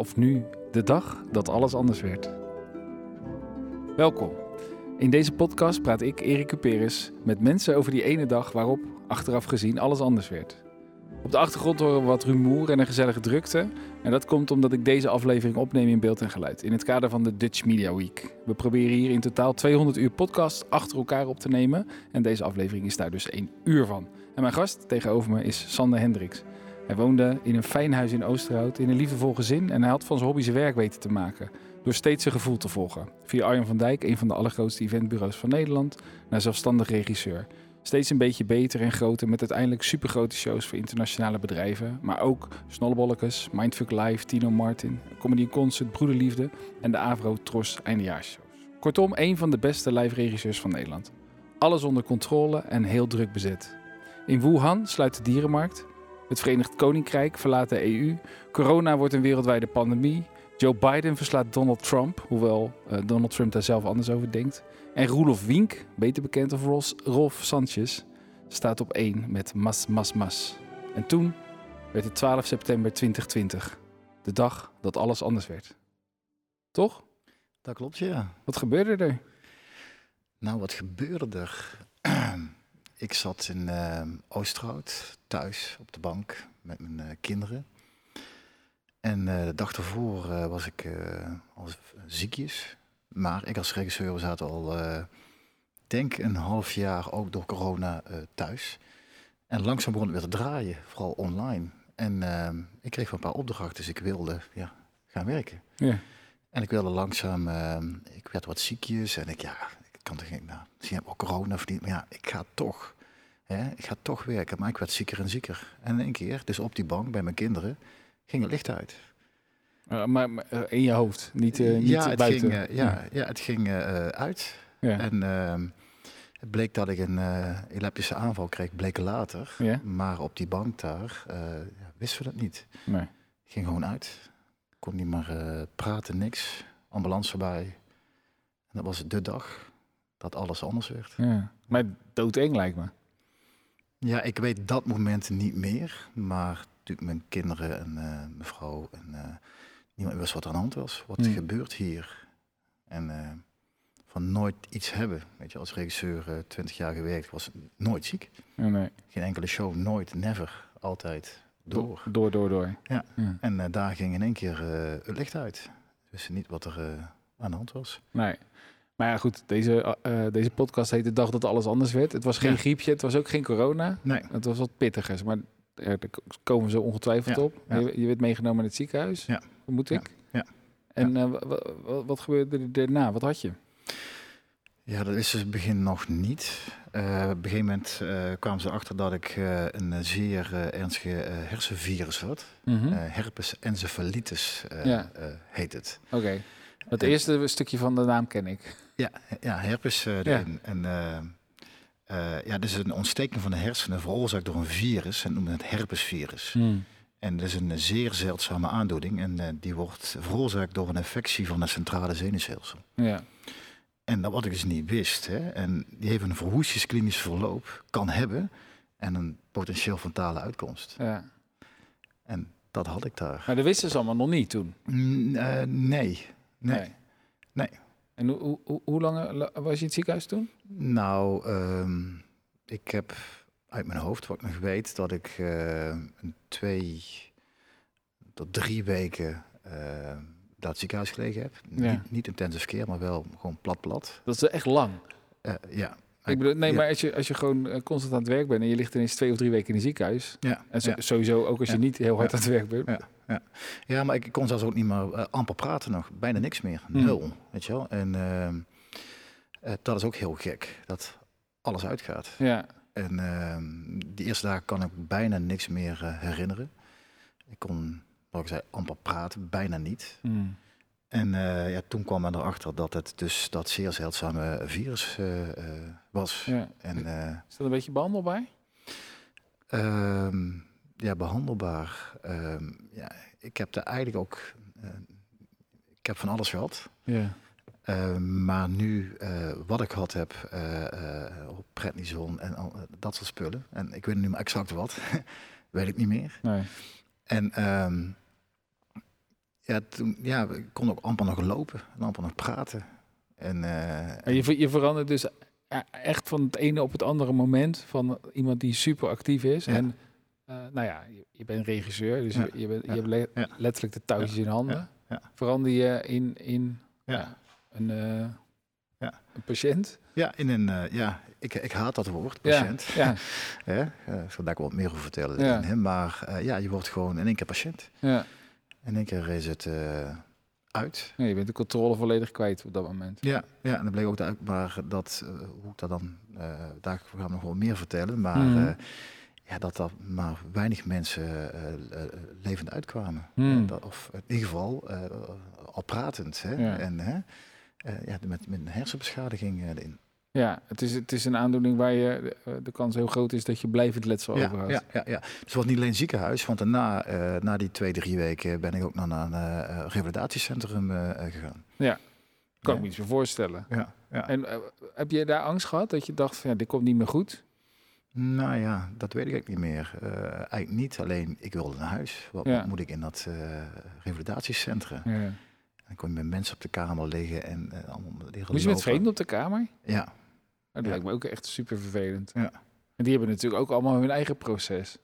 Of nu de dag dat alles anders werd. Welkom. In deze podcast praat ik, Erik Cuperis, met mensen over die ene dag waarop, achteraf gezien, alles anders werd. Op de achtergrond horen we wat rumoer en een gezellige drukte. En dat komt omdat ik deze aflevering opneem in beeld en geluid. In het kader van de Dutch Media Week. We proberen hier in totaal 200 uur podcast achter elkaar op te nemen. En deze aflevering is daar dus één uur van. En mijn gast tegenover me is Sander Hendricks. Hij woonde in een fijn huis in Oosterhout, in een liefdevol gezin. En hij had van zijn hobby zijn werk weten te maken. Door steeds zijn gevoel te volgen. Via Arjan van Dijk, een van de allergrootste eventbureaus van Nederland, naar zelfstandig regisseur. Steeds een beetje beter en groter met uiteindelijk supergrote shows voor internationale bedrijven. Maar ook Snollebollekes, Mindfuck Live, Tino Martin, Comedy Concert, Broederliefde en de Avro Tros eindejaarsshows. Kortom, een van de beste live regisseurs van Nederland. Alles onder controle en heel druk bezet. In Wuhan sluit de dierenmarkt. Het Verenigd Koninkrijk verlaat de EU. Corona wordt een wereldwijde pandemie. Joe Biden verslaat Donald Trump, hoewel uh, Donald Trump daar zelf anders over denkt. En Roelof Wink, beter bekend als Ros, Rolf Sanchez, staat op 1 met Mas Mas Mas. En toen werd het 12 september 2020, de dag dat alles anders werd. Toch? Dat klopt, ja. Wat gebeurde er? Nou, wat gebeurde er? Ik zat in uh, Oosterhout, thuis op de bank met mijn uh, kinderen. En uh, de dag ervoor was ik als ziekjes. Maar ik als regisseur, zaten al, denk een half jaar ook door corona thuis. En langzaam begon het weer te draaien, vooral online. En uh, ik kreeg een paar opdrachten, dus ik wilde ja, gaan werken. Ja. En ik wilde langzaam, ik werd wat ziekjes en ik, ja, ik kan toch niet, nou, misschien heb ik ook corona verdiend, maar ja, ik ga toch, hè, ik ga toch werken. Maar ik werd zieker en zieker. En in één keer, dus op die bank bij mijn kinderen, ging het licht uit. Uh, maar, maar uh, in je hoofd, niet, uh, niet ja, het buiten. Ging, ja, ja, het ging uit. Ja. En ehm, het bleek dat ik een epileptische aanval kreeg, bleek later. Ja. Maar op die bank daar wisten we dat niet. Nee. Ging gewoon uit. Kon niet meer praten, niks. Ambulance erbij. En dat was de dag dat alles anders werd. Ja. Maar doodeng lijkt me. Ja, ik weet dat moment niet meer. Maar natuurlijk mijn kinderen en mijn vrouw en niemand wist wat er aan de hand was. Wat gebeurt hier? En uh, van nooit iets hebben. Weet je, als regisseur uh, 20 jaar gewerkt, was nooit ziek. Ja, nee. Geen enkele show, nooit, never, altijd door. Door, door, door. Ja. ja. En uh, daar ging in één keer uh, het licht uit. Dus niet wat er uh, aan de hand was. Nee. Maar ja, goed, deze, uh, deze podcast heet de dag dat alles anders werd. Het was geen Ja. griepje, het was ook geen corona. Nee. Het was wat pittigers, maar er komen zo ongetwijfeld Ja, op. Je, je werd meegenomen in het ziekenhuis, Ja. vermoed ik. Ja, En uh, wat, gebeurde er daarna? Wat had je? Ja, dat is dus het begin nog niet. Uh, op een gegeven moment uh, kwamen ze erachter dat ik uh, een zeer ernstige hersenvirus had. Mhm. Herpes encephalitis Ja. heet het. Oké. Het eerste stukje van de naam ken ik. Ja, ja herpes. Ja. erin. En, uh, ja, dit is een ontsteking van de hersenen veroorzaakt door een virus. En noemen het herpesvirus. Hmm. En dat is een zeer zeldzame aandoening. En uh, die wordt veroorzaakt door een infectie van het centrale zenuwstelsel. Ja. En dat wat ik dus niet wist. Hè, en die heeft een verwoestingsklinisch verloop, kan hebben. En een potentieel fatale uitkomst. ja. En dat had ik daar. Maar dat wisten ze allemaal nog niet toen? Mm, uh, nee. Nee. nee. En hoe, hoe, hoe, lang was je in het ziekenhuis toen? Nou, um, ik heb uit mijn hoofd, wat ik nog weet, dat ik uh, een twee tot drie weken uh, dat ziekenhuis gelegen heb. Ja. Niet, niet intensive care, maar wel gewoon plat plat. Dat is echt lang. Uh, ja. Ik bedoel, nee, ja. maar als je, als je gewoon uh, constant aan het werk bent en je ligt ineens twee of drie weken in een ziekenhuis. Ja. En ja. sowieso ook als je niet heel hard aan het werk bent. Ja. Ja. ja, maar ik kon zelfs ook niet meer uh, amper praten nog. Bijna niks meer. Hmm. Nul, weet je wel. En uh, dat is ook heel gek, dat alles uitgaat. Ja. En uh, die eerste dagen kan ik bijna niks meer herinneren. Ik kon wat ik zei, amper praten, bijna niet. Mm. En eh, ja, toen kwam men erachter dat het dus dat zeer zeldzame virus eh, eh, was. Ja. En Is dat een beetje behandelbaar? ehm, ja, behandelbaar. Ehm, ja, ik heb er eigenlijk ook, ik heb van alles gehad. Ja. Uh, maar nu, wat ik gehad heb, op prednison en al, dat soort spullen. En ik weet nu maar exact wat, weet ik niet meer. Nee. En ja, toen ja, ik kon ook amper nog lopen en amper nog praten. En, en je, je verandert dus echt van het ene op het andere moment van iemand die super actief is. Ja. En nou ja, je, je, bent regisseur, dus Ja. je, je, bent, Ja. je hebt le Ja. letterlijk de touwtjes in handen. Ja. Ja. Verander je in, in ja. een, eh, Ja. een patiënt? Ja, in een, uh, ja ik, ik haat dat woord, patiënt. Ja, Hè? Uh, ik zal daar wat meer over vertellen. Ja. In hem, maar uh, ja, je wordt gewoon in één keer patiënt. ja. In één keer is het uh, uit. ja. Je bent de controle volledig kwijt op dat moment. Ja, ja en dan bleek ook uit, maar dat, uh, hoe ik dat dan, uh, daar gaan we nog wel meer vertellen, maar Mhm. ja, dat er maar weinig mensen levend uitkwamen. Mhm. Dat, of in ieder geval al pratend. Hè? Ja. En hè, ja, met, met een hersenbeschadiging erin. Ja, het is, het is een aandoening waar je de, de kans heel groot is dat je blijvend letsel ja, overhoudt. Ja, ja, ja. Dus het was niet alleen ziekenhuis, want daarna, uh, na die twee, drie weken, ben ik ook naar een uh, revalidatiecentrum uh, gegaan. Ja, kan Ja. ik me iets voor voorstellen. Ja, ja. En heb je daar angst gehad dat je dacht van ja, dit komt niet meer goed? Nou ja, dat weet ik eigenlijk niet meer. Eigenlijk niet, alleen ik wilde naar huis. Wat, moet ik in dat revalidatiecentrum? Dan kon je met mensen op de kamer liggen en allemaal liggen Moest je met vreemden op de kamer? Ja, Dat Ja. lijkt me ook echt super vervelend. Ja. En die hebben natuurlijk ook allemaal hun eigen proces.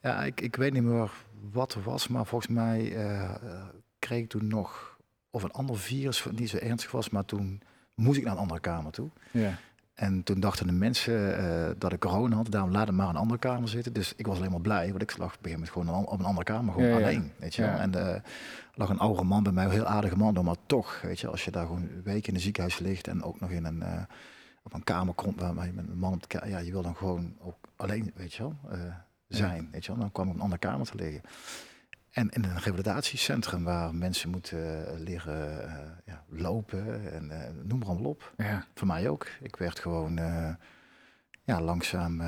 ja ik, ik weet niet meer wat er was, maar volgens mij eh, kreeg ik toen nog, of een ander virus, niet zo ernstig was, maar toen moest ik naar een andere kamer toe. Ja. En toen dachten de mensen eh, dat ik corona had, daarom laat hem maar in een andere kamer zitten. Dus ik was alleen maar blij, want ik lag op een gegeven moment gewoon op een andere kamer, gewoon Ja, ja. alleen, weet je wel. Ja. En er lag een oude man bij mij, een heel aardige man, maar toch, weet je, als je daar gewoon een week in een ziekenhuis ligt en ook nog in een, eh, op een kamer komt waar je met een man op ja, je wil dan gewoon ook alleen, weet je wel, eh, zijn, weet je wel. Dan kwam ik op een andere kamer te liggen. En in een revalidatiecentrum waar mensen moeten eh, leren eh, ja, lopen en eh, noem maar allemaal op. Ja. Voor mij ook. Ik werd gewoon ja, langzaam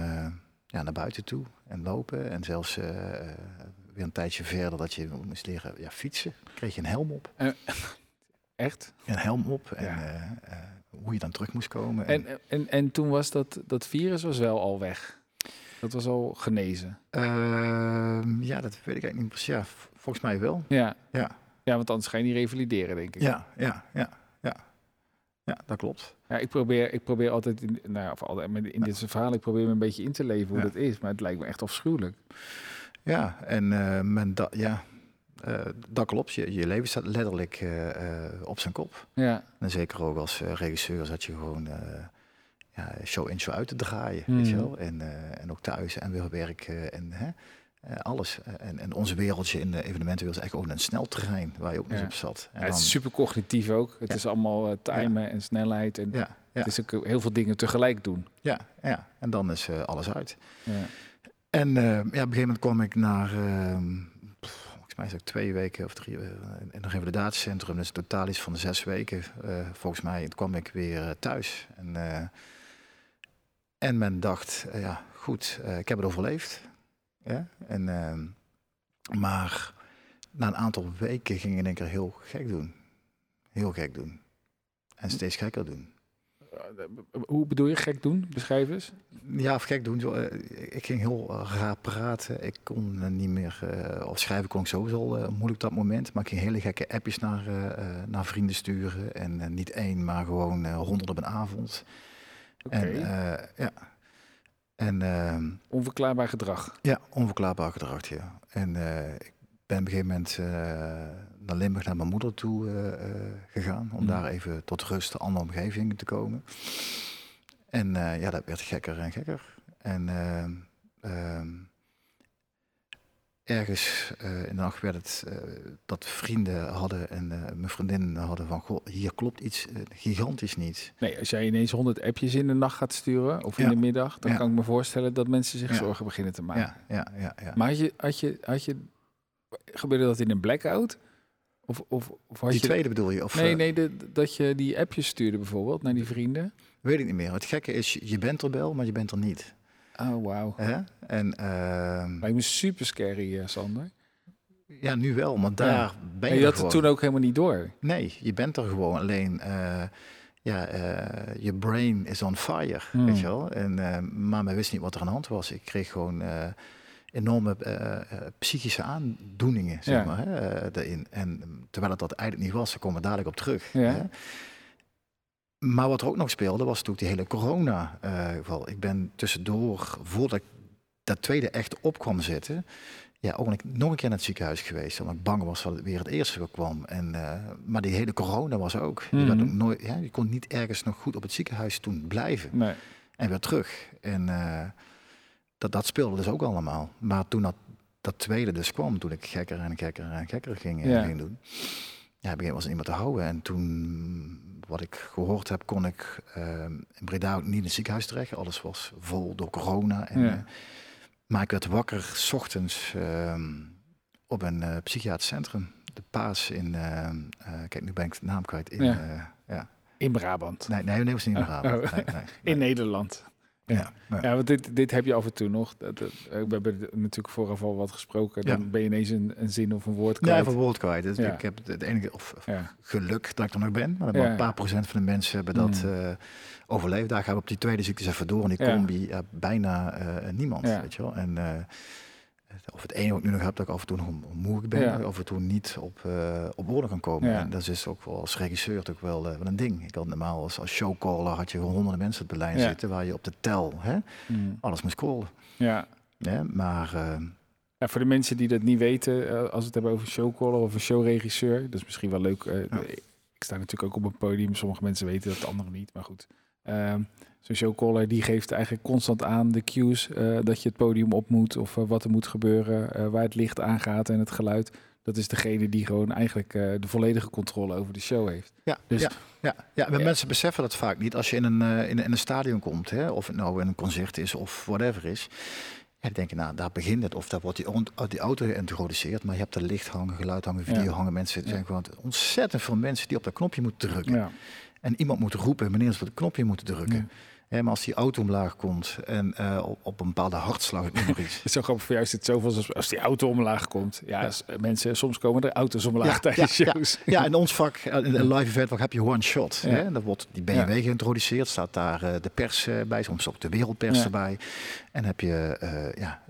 ja, naar buiten toe en lopen. En zelfs weer een tijdje verder dat je moest leren ja, fietsen. Kreeg je een helm op. Echt? Een helm op. En Ja. hoe je dan terug moest komen. En, en, en toen was dat, dat virus was wel al weg. Dat was al genezen. Ehm, ja, dat weet ik eigenlijk niet precies. Ja, volgens mij wel. Ja. Ja. Ja, want anders ga je niet revalideren, denk ik. Ja, ja, ja, ja. Ja, dat klopt. Ja, ik probeer, ik probeer altijd, in, nou ja, of altijd in dit soort verhalen, ik probeer me een beetje in te leven hoe Ja. dat is. Maar het lijkt me echt afschuwelijk. Ja, en eh, men dat, ja, eh, dat klopt. Je, je leven staat letterlijk eh, op zijn kop. Ja. En zeker ook als regisseur zat je gewoon ja, show in show uit te draaien, Mm. weet je wel. En, eh, en ook thuis en weer werken en hè, eh, alles. En, en onze wereldje in de evenementenwereld is eigenlijk ook een snelterrein waar je ook niet Ja. op zat. En Ja, het is super cognitief ook. Het Ja. is allemaal eh, timen en snelheid. En het is ook heel veel dingen tegelijk doen. ja, ja, en dan is eh, alles uit. Ja. En eh, ja, op een gegeven moment kwam ik naar, ehm, volgens mij is het twee weken of drie, eh, in een revalidatiecentrum. Dus totaal iets van de zes weken. eh, volgens mij kwam ik weer eh, thuis. En, eh, en men dacht, eh, ja goed, eh, ik heb het overleefd. Ja? En, ehm, maar na een aantal weken ging ik in één keer heel gek doen. Heel gek doen. En steeds gekker doen. Hoe bedoel je gek doen? Beschrijf eens. Ja, of gek doen. Eh, ik ging heel raar praten. Ik kon niet meer, of schrijven kon ik sowieso al moeilijk op dat moment. Maar ik ging hele gekke appjes naar, naar vrienden sturen. En niet één, maar gewoon eh, honderd op een avond. Oké. En eh, ja. En ehm, Onverklaarbaar gedrag. ja, onverklaarbaar gedrag, ja. En eh, ik ben op een gegeven moment eh, naar Limburg naar mijn moeder toe gegaan. Om Mm. daar even tot rust, de andere omgeving te komen. En ja, dat werd gekker en gekker. En ehm, ehm, ergens eh, in de nacht werd het eh, dat vrienden hadden en eh, mijn vriendin hadden van... Goh, hier klopt iets gigantisch niet. Nee, als jij ineens 100 appjes in de nacht gaat sturen of in Ja. de middag, dan Ja. kan ik me voorstellen dat mensen zich Ja. zorgen beginnen te maken. Ja, ja, ja. Maar had je, had, je, had je Gebeurde dat in een blackout? Of, of, of had Die je... tweede bedoel je? Of, nee, nee, de- dat je die appjes stuurde bijvoorbeeld naar die vrienden. Weet ik niet meer. Het gekke is, je- je bent er wel, maar je bent er niet. Oh, wauw. Hè? En ehm, Lijkt me super scary, eh, Sander. ja, nu wel, maar daar ben En je je er had het toen ook helemaal niet door. Nee, je bent er gewoon. Alleen, eh, ja, eh, je brain is on fire, Hmm. weet je wel. En, maar men wist niet wat er aan de hand was. Ik kreeg gewoon enorme psychische aandoeningen, zeg Ja. maar, hè, daarin. En terwijl het dat eigenlijk niet was, daar komen we dadelijk op terug. Ja. Hè. Maar wat er ook nog speelde, was natuurlijk die hele corona-geval. ik ben tussendoor, voordat ik dat tweede echt op kwam zitten, ja, ook nog- nog een keer naar het ziekenhuis geweest. Omdat ik bang was dat het weer het eerste weer kwam. En, eh, maar die hele corona was ook. Je, Mhm. ook nooit, ja, je kon niet ergens nog goed op het ziekenhuis toen blijven. Nee. En weer terug. En eh, dat, dat speelde dus ook allemaal. Maar toen dat, dat tweede dus kwam, toen ik gekker en gekker en gekker ging, eh, Ja. ging doen. Ja, begin was niemand te houden. En toen, wat ik gehoord heb, kon ik eh, in Breda ook niet in het ziekenhuis terecht. Alles was vol door corona. En, Ja. eh, maar ik werd wakker, s ochtends, ehm, op een eh, psychiatrisch centrum. De Paas in, ehm, eh, kijk, nu ben ik de naam kwijt. In, Ja. ja. In Brabant. Nee, nee, nee, was niet in Oh, Brabant. oh. Nee. In Nederland. Ja, ja. Ja, want dit, dit heb je af en toe nog. Dat, dat- we hebben natuurlijk vooraf al wat gesproken. Dan Ja. ben je ineens een, een zin of een woord kwijt. van woord kwijt. Dus Ja. Ik heb het enige of, Ja. geluk dat ik er nog ben. Maar Ja. een paar procent van de mensen hebben dat Mm. eh, overleefd. Daar gaan we op die tweede ziektes even door. En die Ja. combi, ja, bijna eh, niemand. Ja. Weet je wel. En, eh, of het ene wat ik nu nog heb, dat ik af en toe nog moeilijk ben. Ja. ik Af en toe niet op, eh op orde kan komen. Ja. En dat is dus ook wel als regisseur ook wel, eh, wel een ding. Ik had normaal als, als showcaller had je gewoon honderden mensen op de lijn Ja. zitten. Waar je op de tel hè, Mm. alles moest callen. ja. Ja, maar eh, Ja, voor de mensen die dat niet weten, als we het hebben over showcaller of een showregisseur, dat is misschien wel leuk. Ik sta natuurlijk ook op een podium, sommige mensen weten dat, anderen niet, maar goed. Ehm, Zo'n showcaller die geeft eigenlijk constant aan de cues eh, dat je het podium op moet of eh, wat er moet gebeuren, eh, waar het licht aangaat en het geluid. Dat is degene die gewoon eigenlijk de volledige controle over de show heeft. Ja, Dus- ja, ja, ja. maar Ja. mensen beseffen dat vaak niet. Als je in een, in, een- in een stadion komt, hè, of het nou in een concert is of whatever is. Ja, denken, nou, daar begint het. Of daar wordt die, die auto geïntroduceerd. Maar je hebt er licht hangen, geluid hangen, video Ja. hangen. Mensen, er zijn gewoon ontzettend veel mensen die op dat knopje moeten drukken. Ja. En iemand moet roepen wanneer ze op het knopje moeten drukken. Ja. Hè, maar als die auto omlaag komt en eh, op, op een bepaalde hartslag, het zo grappig, voor jou is het zoveel als, als die auto omlaag komt. Ja, mensen, soms komen er auto's omlaag Ja, tijdens ja, ja. shows. Ja, in ons vak, eh, in een live event, wat heb je one shot. Hè? Dan wordt die BMW geïntroduceerd, staat daar eh, de pers bij, soms ook de wereldpers erbij. En heb je ja,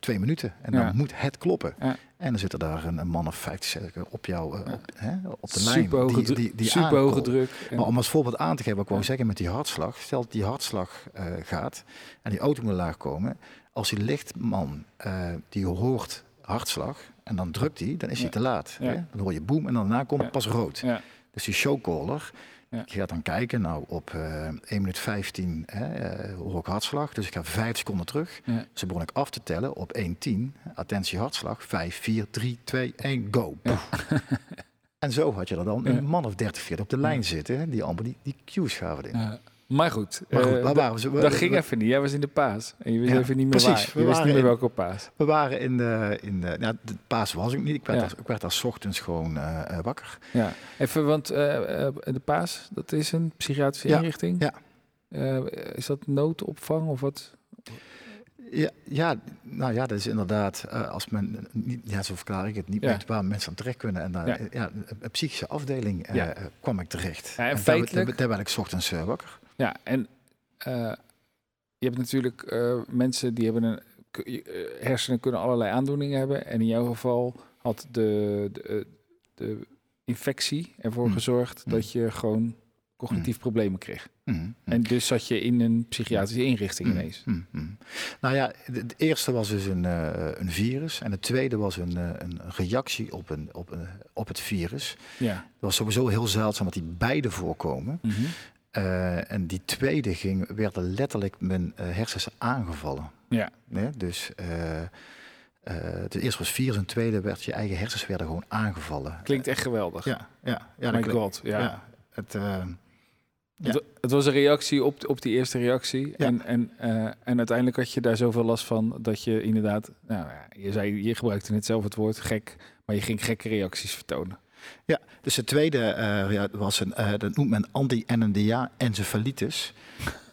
twee minuten en dan moet het kloppen. En dan zit er daar een, een man of 50 zeker op jou, eh, op, hè, op de. Super hoge, die, die, die super hoge druk. Maar om als voorbeeld aan te geven, wat ik wou zeggen met die hartslag. Stel dat die hartslag eh, gaat en die auto moet laag komen. Als die lichtman eh, die hoort hartslag en dan drukt hij, dan is hij te laat. Hè? Dan hoor je boem en daarna komt het pas rood. Dus die showcaller, Ja. ik ga dan kijken, nou op eh 1 minuut 15 hè, eh, hoor ik hartslag. Dus ik ga 5 seconden terug. Ja. Dus begon ik af te tellen op 1.10. Attentie hartslag, 5, 4, 3, 2, 1, go. Ja. En zo had je er dan een man of 30, 40 op de lijn zitten. hè, Die allemaal die, die cues gaven in. Maar goed, Maar goed, eh, waar dat- waren we? Dat ging even niet. Jij was in de paas. En je wist Ja, even niet meer precies. waar. We Je wist niet meer welke paas. We waren in de, in de, nou, de paas was ik niet. Ik werd, Ja. daar, ik werd ochtends gewoon eh, eh, wakker. Ja. Even, want eh, eh, de paas, dat is een psychiatrische Ja, inrichting. ja. Eh, is dat noodopvang of wat? Ja, ja, nou ja, dat is inderdaad, eh, als men, niet, ja, zo verklaar ik het, niet Ja. weet waar mensen aan terecht kunnen. En dan, Ja. ja. ja, een, psychische afdeling eh, eh, kwam ik terecht. En feitelijk- Daar, daar werd ik 's ochtends eh, wakker. Ja, en eh, je hebt natuurlijk eh, mensen die hebben een... eh, hersenen kunnen allerlei aandoeningen hebben. En in jouw geval had de, de, eh, de infectie ervoor Mm. gezorgd Mm. dat je gewoon cognitief problemen kreeg. Mhm, mhm. En dus zat je in een psychiatrische inrichting Mm, ineens. mm, mm. Nou ja, het eerste was dus een, eh, een virus. En het tweede was een, eh, een reactie op, een, op, een, op het virus. Ja. Dat was sowieso heel zeldzaam dat die beide voorkomen. Mhm. Eh, en die tweede ging, werden letterlijk mijn hersens aangevallen. Ja. Nee, dus het eerste was virus en het tweede werd je eigen hersens werden gewoon aangevallen. Klinkt echt geweldig. Ja, ja, ja. My god, ja. ja. Het, Ja. Het, het was een reactie op, op die eerste reactie. Ja. En, en, eh, en uiteindelijk had je daar zoveel last van dat je inderdaad, nou ja, je zei, je gebruikte net zelf het woord gek, maar je ging gekke reacties vertonen. Ja, dus de tweede eh, ja, was een, eh, dat noemt men anti-NNDA-encefalitis.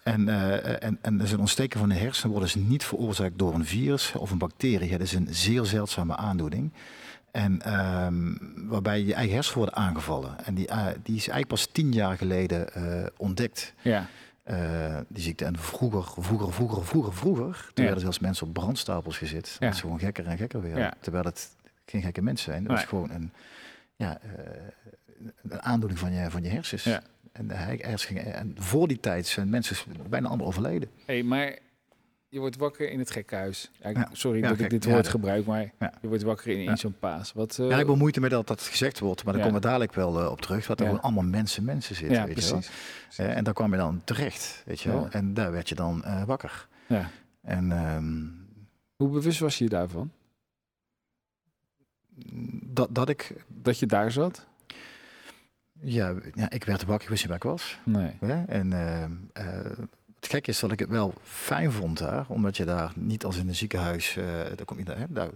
En, eh, en, en dat is een ontsteking van de hersenen wordt dus niet veroorzaakt door een virus of een bacterie. Het is een zeer zeldzame aandoening. En ehm, waarbij je eigen hersenen worden aangevallen. En die, eh, die is eigenlijk pas tien jaar geleden eh, ontdekt. Ja, eh, die ziekte. En vroeger, vroeger, vroeger, vroeger, vroeger, toen Ja. werden zelfs mensen op brandstapels gezet. Ja. Dat is gewoon gekker en gekker weer. Ja. Terwijl het geen gekke mensen zijn. Het Nee. was gewoon een, ja, een aandoening van je, van je hersens. En, hersens gingen- en voor die tijd zijn mensen bijna allemaal overleden. hey, maar je wordt wakker in het gekkenhuis. Ja. Sorry Ja, dat gek. ik dit woord gebruik, maar je wordt wakker in, zo'n paas. Wat, eh, ja, ik wil moeite met dat dat gezegd wordt, maar daar komen we dadelijk wel eh, op terug. Dat er gewoon allemaal mensen, mensen zitten. weet je wel. precies. Eh, en daar kwam je dan terecht, weet je wel. En daar werd je dan eh, wakker. Ja. En ehm, Hoe bewust was je daarvan? dat, dat ik, Dat je daar zat? ja, ja, ik werd wakker, ik wist niet waar ik was. Nee. En ehm, eh, het gekke is dat ik het wel fijn vond daar, omdat je daar niet als in een ziekenhuis, eh daar, kom je, hè, daar,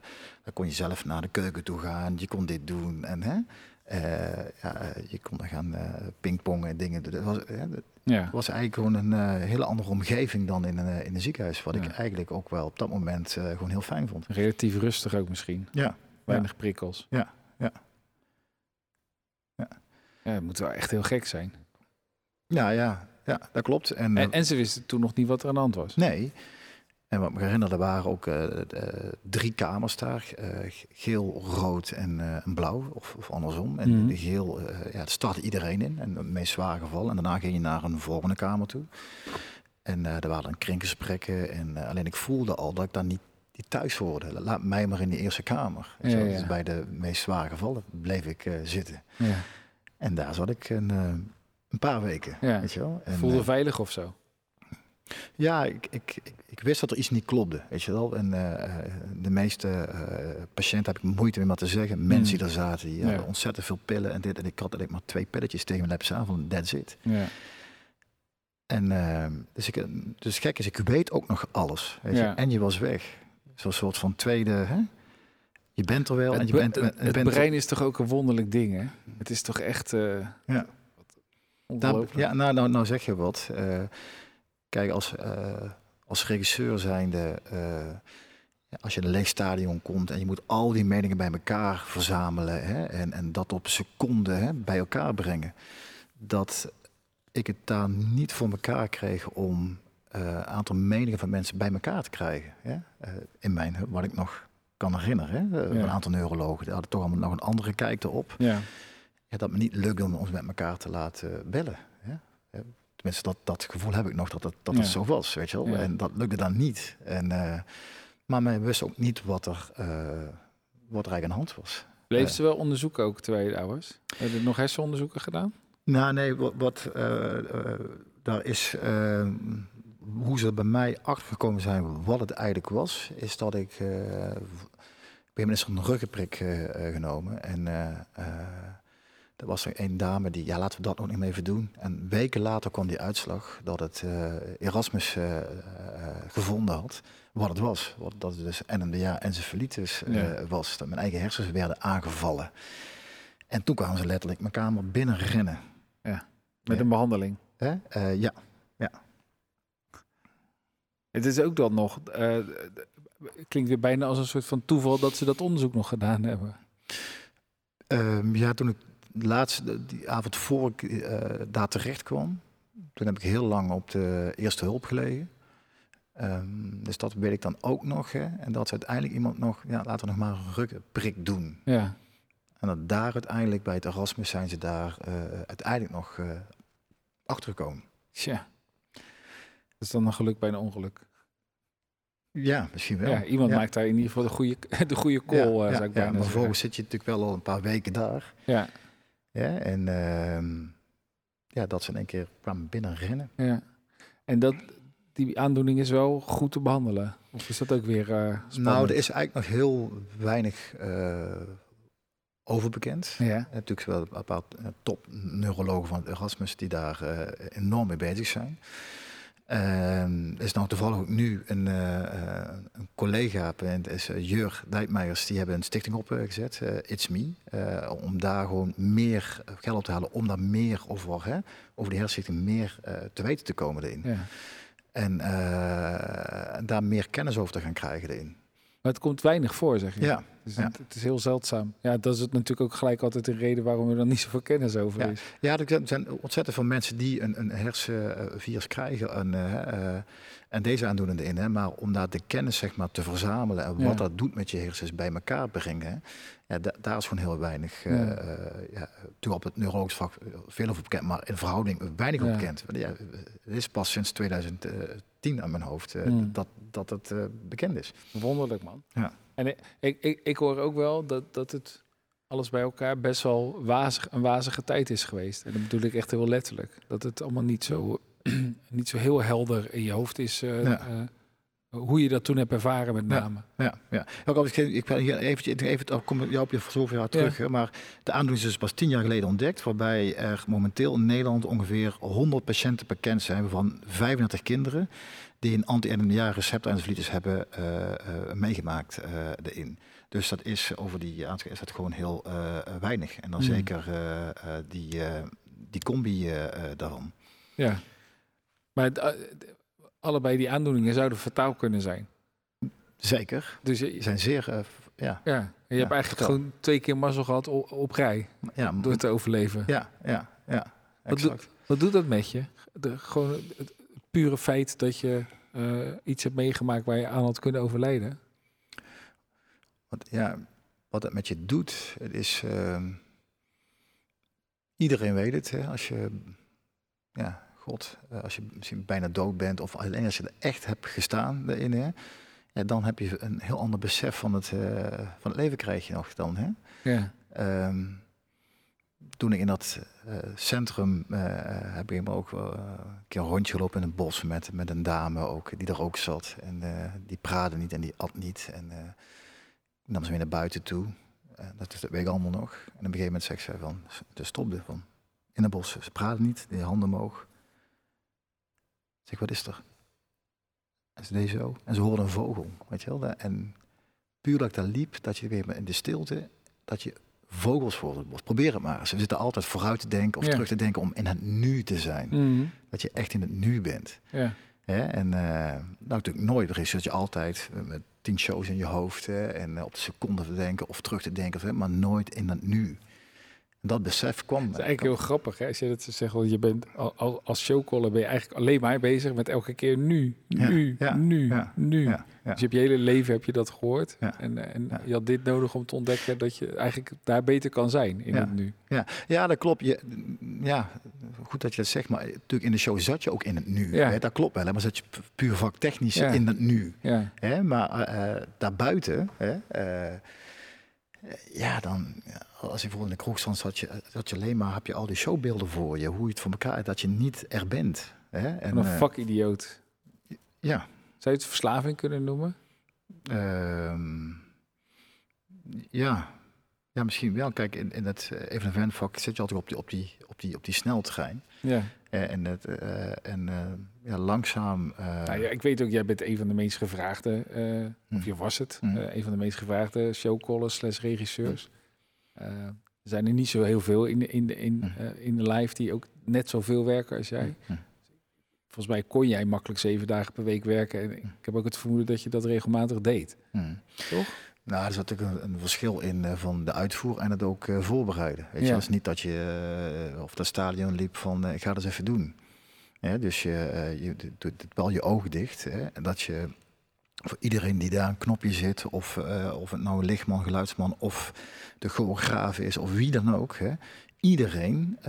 daar kon je zelf naar de keuken toe gaan, je kon dit doen en hè, eh, ja, eh, je kon dan gaan eh pingpongen en dingen. doen. Dat was, hè, dat Ja. was eigenlijk gewoon een hele andere omgeving dan in een, in een ziekenhuis, wat ik eigenlijk ook wel op dat moment gewoon heel fijn vond. Relatief rustig ook misschien. Ja, Weinig prikkels. Ja, ja. Ja. Ja, het moet wel echt heel gek zijn. ja, ja, ja dat klopt. En, eh, En, en ze wisten toen nog niet wat er aan de hand was. Nee. En wat me herinnerde waren ook eh, eh, drie kamers daar. geel, rood en, en blauw. Of, of andersom. En de geel, ja, daar startte iedereen in. En het meest zware geval. En daarna ging je naar een volgende kamer toe. En er waren dan kringgesprekken. En alleen ik voelde al dat ik daar niet, niet thuis hoorde. Laat mij maar in die eerste kamer. Ja, ja. Dus bij de meest zware gevallen bleef ik zitten. Ja. En daar zat ik een, een paar weken. Ja. Weet je wel. En, Voelde eh, veilig of zo? ja, ik, ik, ik, ik wist dat er iets niet klopte, weet je wel. En eh, eh, de meeste patiënten heb ik moeite mee wat te zeggen. Mensen die er zaten, die Ja. ontzettend veel pillen en dit. En ik had eigenlijk maar twee pilletjes tegen mijn aan van that's it. Ja. En eh, dus, ik, dus gek is, ik weet ook nog alles. Weet je? Ja. En je was weg. Zo'n soort van tweede, hè? Je bent er wel en Het, je be- bent, en het, je het bent brein is toch ook een wonderlijk ding, hè? Het is toch echt Ja. Ja, nou, nou, nou zeg je wat. Eh, kijk, als, eh, als regisseur zijnde, ja, als je in een leeg stadion komt en je moet al die meningen bij elkaar verzamelen hè, en, en dat op seconden hè, bij elkaar brengen, dat ik het daar niet voor elkaar kreeg om een aantal meningen van mensen bij elkaar te krijgen. Hè? In mijn, wat ik nog kan herinneren. Hè? Ja. Een aantal neurologen die hadden toch allemaal nog een andere kijk erop Ja. Ja, dat me niet lukt om ons met elkaar te laten bellen. Ja, Tenminste, dat, dat gevoel heb ik nog dat het, dat het Ja. zo was, weet je wel. Ja. En dat lukte dan niet. En, eh, maar men wist ook niet wat er, eh, wat er eigenlijk aan de hand was. Bleef ze wel onderzoeken ook terwijl je daar was? Heb je nog hersenonderzoeken gedaan? Nou, nee, wat, wat eh, daar is, hoe ze bij mij achtergekomen zijn wat het eigenlijk was, is dat ik, eh ik ben eens een ruggenprik genomen en er was er een dame die, ja, laten we dat nog niet even doen. En weken later kwam die uitslag dat het eh, Erasmus eh, eh, gevonden had wat het was. Wat, dat het dus NMDA encefalitis eh, Ja. was. Dat mijn eigen hersens werden aangevallen. En toen kwamen ze letterlijk mijn kamer binnen rennen. Met Ja. een behandeling? Hè? Eh, ja, Het is ook dan nog... klinkt weer bijna als een soort van toeval dat ze dat onderzoek nog gedaan hebben. Ehm, ja, toen ik laatst de- die avond voor ik eh, daar terecht kwam, toen heb ik heel lang op de eerste hulp gelegen. Ehm, dus dat weet ik dan ook nog. Hè? En dat ze uiteindelijk iemand nog, ja, laten we nog maar een rugprik doen. Ja. En dat daar uiteindelijk bij het Erasmus zijn ze daar eh, uiteindelijk nog eh achtergekomen. Tja. Dat is dan een geluk bij een ongeluk. Ja, misschien wel. Ja, iemand ja. maakt daar in ieder geval de goede, de goede call, Ja, zou ik bijna maar vervolgens zit je natuurlijk wel al een paar weken daar. Ja, Ja, en ehm, ja, dat ze in één keer kwamen binnen rennen. ja. En dat, die aandoening is wel goed te behandelen? Of is dat ook weer eh spannend? Nou, er is eigenlijk nog heel weinig eh, overbekend. Ja. Natuurlijk wel een bepaald uh, top neurologen van het Erasmus die daar uh, enorm mee bezig zijn. Uh, is nou toevallig ook nu een, uh, een collega, is uh, Jur Dijkmeijers, die hebben een stichting opgezet, It's Me, om daar gewoon meer geld op te halen, om daar meer over, hè, over die hersenstichting meer te weten te komen erin. Ja. En daar meer kennis over te gaan krijgen erin. Maar het komt weinig voor, zeg je. Ja. Dus ja. Het, is heel zeldzaam. Ja, dat is het natuurlijk ook gelijk altijd de reden waarom er dan niet zoveel kennis over ja. is. Ja, er zijn ontzettend veel mensen die een, een hersenvirus krijgen en, uh, en deze aandoeningen in. Hè, maar om daar de kennis zeg maar, te verzamelen en wat dat doet met je hersens bij elkaar brengen, da daar is gewoon heel weinig. Uh, ja. toen op het neurologisch vak veel over bekend, maar in verhouding weinig bekend. Ja, het is pas sinds 2010 aan mijn hoofd mm. dat, dat het bekend is. Wonderlijk man. Ja. En ik, ik, ik hoor ook wel dat, dat het alles bij elkaar best wel wazig, een wazige tijd is geweest. En dat bedoel ik echt heel letterlijk. Dat het allemaal niet zo, niet zo heel helder in je hoofd is. Uh, ja. Hoe je dat toen hebt ervaren met name. Ja, ja. ja. Ook, ik, ik ben hier even, even kom jou op je zoveel jaar terug. Maar de aandoening is dus pas tien jaar geleden ontdekt. Waarbij er momenteel in Nederland ongeveer 100 patiënten bekend zijn van 35 kinderen die een anti-NMDA receptorenvlitis hebben uh, uh, meegemaakt uh, erin. Dus dat is over die aantal is dat gewoon heel weinig. En dan mm. zeker die, die combi daarvan. Ja, maar allebei die aandoeningen zouden fataal kunnen zijn. Zeker. Dus je zijn zeer, ja. Ja, en je ja, hebt eigenlijk vertel. gewoon twee keer mazzel gehad op, op rij ja, door te overleven. Ja, ja, ja. Wat, do, wat doet dat met je? De, gewoon het pure feit dat je uh, iets hebt meegemaakt waar je aan had kunnen overlijden? Wat, ja, wat het met je doet, het is. Uh, iedereen weet het. Hè, als je. Ja, God, als je misschien bijna dood bent, of alleen als je er echt hebt gestaan erin, hè, ja, dan heb je een heel ander besef van het, uh, van het leven krijg je nog dan. Hè? Ja. Um, toen ik in dat uh, centrum uh, heb ik ook uh, een keer een rondje gelopen in een bos met, met een dame ook, die er ook zat. En die praatte niet en die at niet. En ik nam ze mee naar buiten toe. dat weet ik allemaal nog. En op een gegeven moment zei ze van, ze stopte van, in het bos. Ze praten niet, die handen omhoog. Ik zeg, wat is er? En ze deed zo. En ze hoorde een vogel, weet je wel. En puur dat ik daar liep, dat je weer in de stilte, dat je vogels voor het bos. Probeer het maar eens. We zitten altijd vooruit te denken of ja. terug te denken om in het nu te zijn. Mm. Dat je echt in het nu bent. Ja. Hè? En uh, nou natuurlijk nooit. Er is dat je altijd met tien shows in je hoofd hè? en uh, op de seconde te denken of terug te denken, hè? maar nooit in het nu. Dat besef kwam. Dat is eigenlijk heel grappig hè? als je dat zegt. Want je bent al, als showcaller ben je eigenlijk alleen maar bezig met elke keer nu, nu, ja, nu, ja, nu. Dus je hebt je hele leven heb je dat gehoord. En, en je had dit nodig om te ontdekken dat je eigenlijk daar beter kan zijn in het nu. Ja, ja dat klopt. Je, ja, goed dat je dat zegt. Maar natuurlijk in de show zat je ook in het nu. Ja. Hè? Dat klopt wel. Hè? Maar zat je puur vaktechnisch in het nu. Ja. Hè? Maar uh, daarbuiten... Hè? Uh, ja, dan, als je bijvoorbeeld in de kroeg stond, zat je, zat je alleen maar, heb je al die showbeelden voor je, hoe je het voor elkaar, dat je niet er bent. Hè? En, een vakidioot. Uh, ja. Zou je het verslaving kunnen noemen? Uh, ja. Ja, misschien wel. Kijk, in, in het evenementvak zit je altijd op die, op die, op die, op die sneltrein. Ja. Uh, en het, uh, en ja, langzaam. Nou ja, ik weet ook, jij bent een van de meest gevraagde, hm. of je was het, hm. een van de meest gevraagde showcallers slash regisseurs. Hm. er zijn er niet zo heel veel in de, in de, in, in de live die ook net zoveel werken als jij. Volgens mij kon jij makkelijk zeven dagen per week werken. En ik heb ook het vermoeden dat je dat regelmatig deed. Toch? Nou, er zat natuurlijk een, een verschil in uh, van de uitvoer en het ook uh, voorbereiden. Weet je, het is niet dat je uh, of dat stadion liep van ik ga het eens even doen. Ja, dus je, je doet wel je ogen dicht. Hè, en dat je voor iedereen die daar een knopje zit, of, of het nou een lichtman, geluidsman of de choreograaf is, of wie dan ook. Hè, iedereen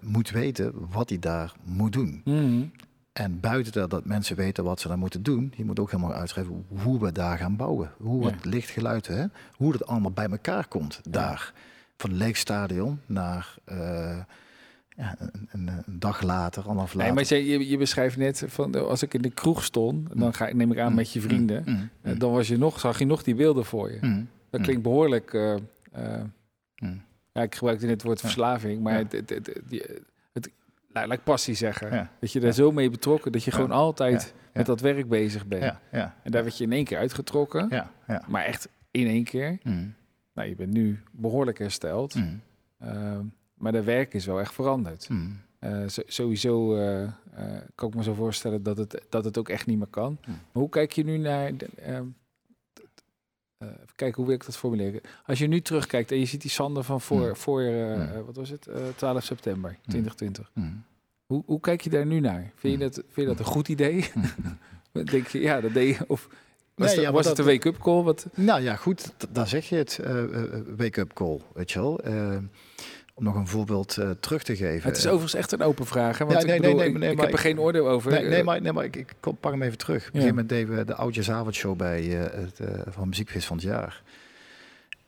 moet weten wat hij daar moet doen. Mm. En buiten dat, dat mensen weten wat ze dan moeten doen, je moet ook helemaal uitschrijven hoe we daar gaan bouwen. Hoe Ja. het lichtgeluid, hè, hoe het allemaal bij elkaar komt daar. Van leeg stadion naar eh, ja, een, een, dag later, anderhalf Nee, later. maar je, je, beschrijft net van als ik in de kroeg stond, dan ga, ik- neem ik aan met je vrienden. Mm, mm, eh, Dan was je nog, zag je nog die beelden voor je. mm, Dat mm, klinkt behoorlijk. eh, mm. ja, ik gebruikte net het woord verslaving, maar het, het, het, die- het, nou, laat ik passie zeggen. Ja. Dat je daar Ja. zo mee betrokken, dat je Ja. gewoon altijd met dat werk bezig bent. Ja, ja, En daar werd je in één keer uitgetrokken, ja, ja. maar echt in één keer. Mm, Nou, je bent nu behoorlijk hersteld, mm, Ehm, maar de werk is wel echt veranderd. mm, Eh, sowieso eh, eh, kan ik me zo voorstellen dat het, dat het ook echt niet meer kan. Maar hoe kijk je nu naar... De, ehm, t- t- eh, even kijken, hoe wil ik dat formuleren? Als je nu terugkijkt en je ziet die Sander van voor, Hmm. voor eh, Hmm. eh, wat was het, Eh, 12 september 2020. mm, Hoe, hoe kijk je daar nu naar? Vind je dat, vind je dat een goed idee? mm. Denk je, ja, dat deed je, of was, Nee, het, ja, was het een wake-up call? Wat, Nou ja, goed, d- daar zeg je het. eh, eh, wake-up call, weet je wel. Eh, om nog een voorbeeld eh, terug te geven. het is overigens echt een open vraag. Hè? Want Ja, ik, nee, bedoel, nee, ik, nee, nee, ik maar heb er ik- geen oordeel over. Nee, nee, Eh, maar, nee, maar ik, ik kom- pak hem even terug. Op een gegeven moment deden we de bij eh, het eh, van Muziekfeest van het jaar.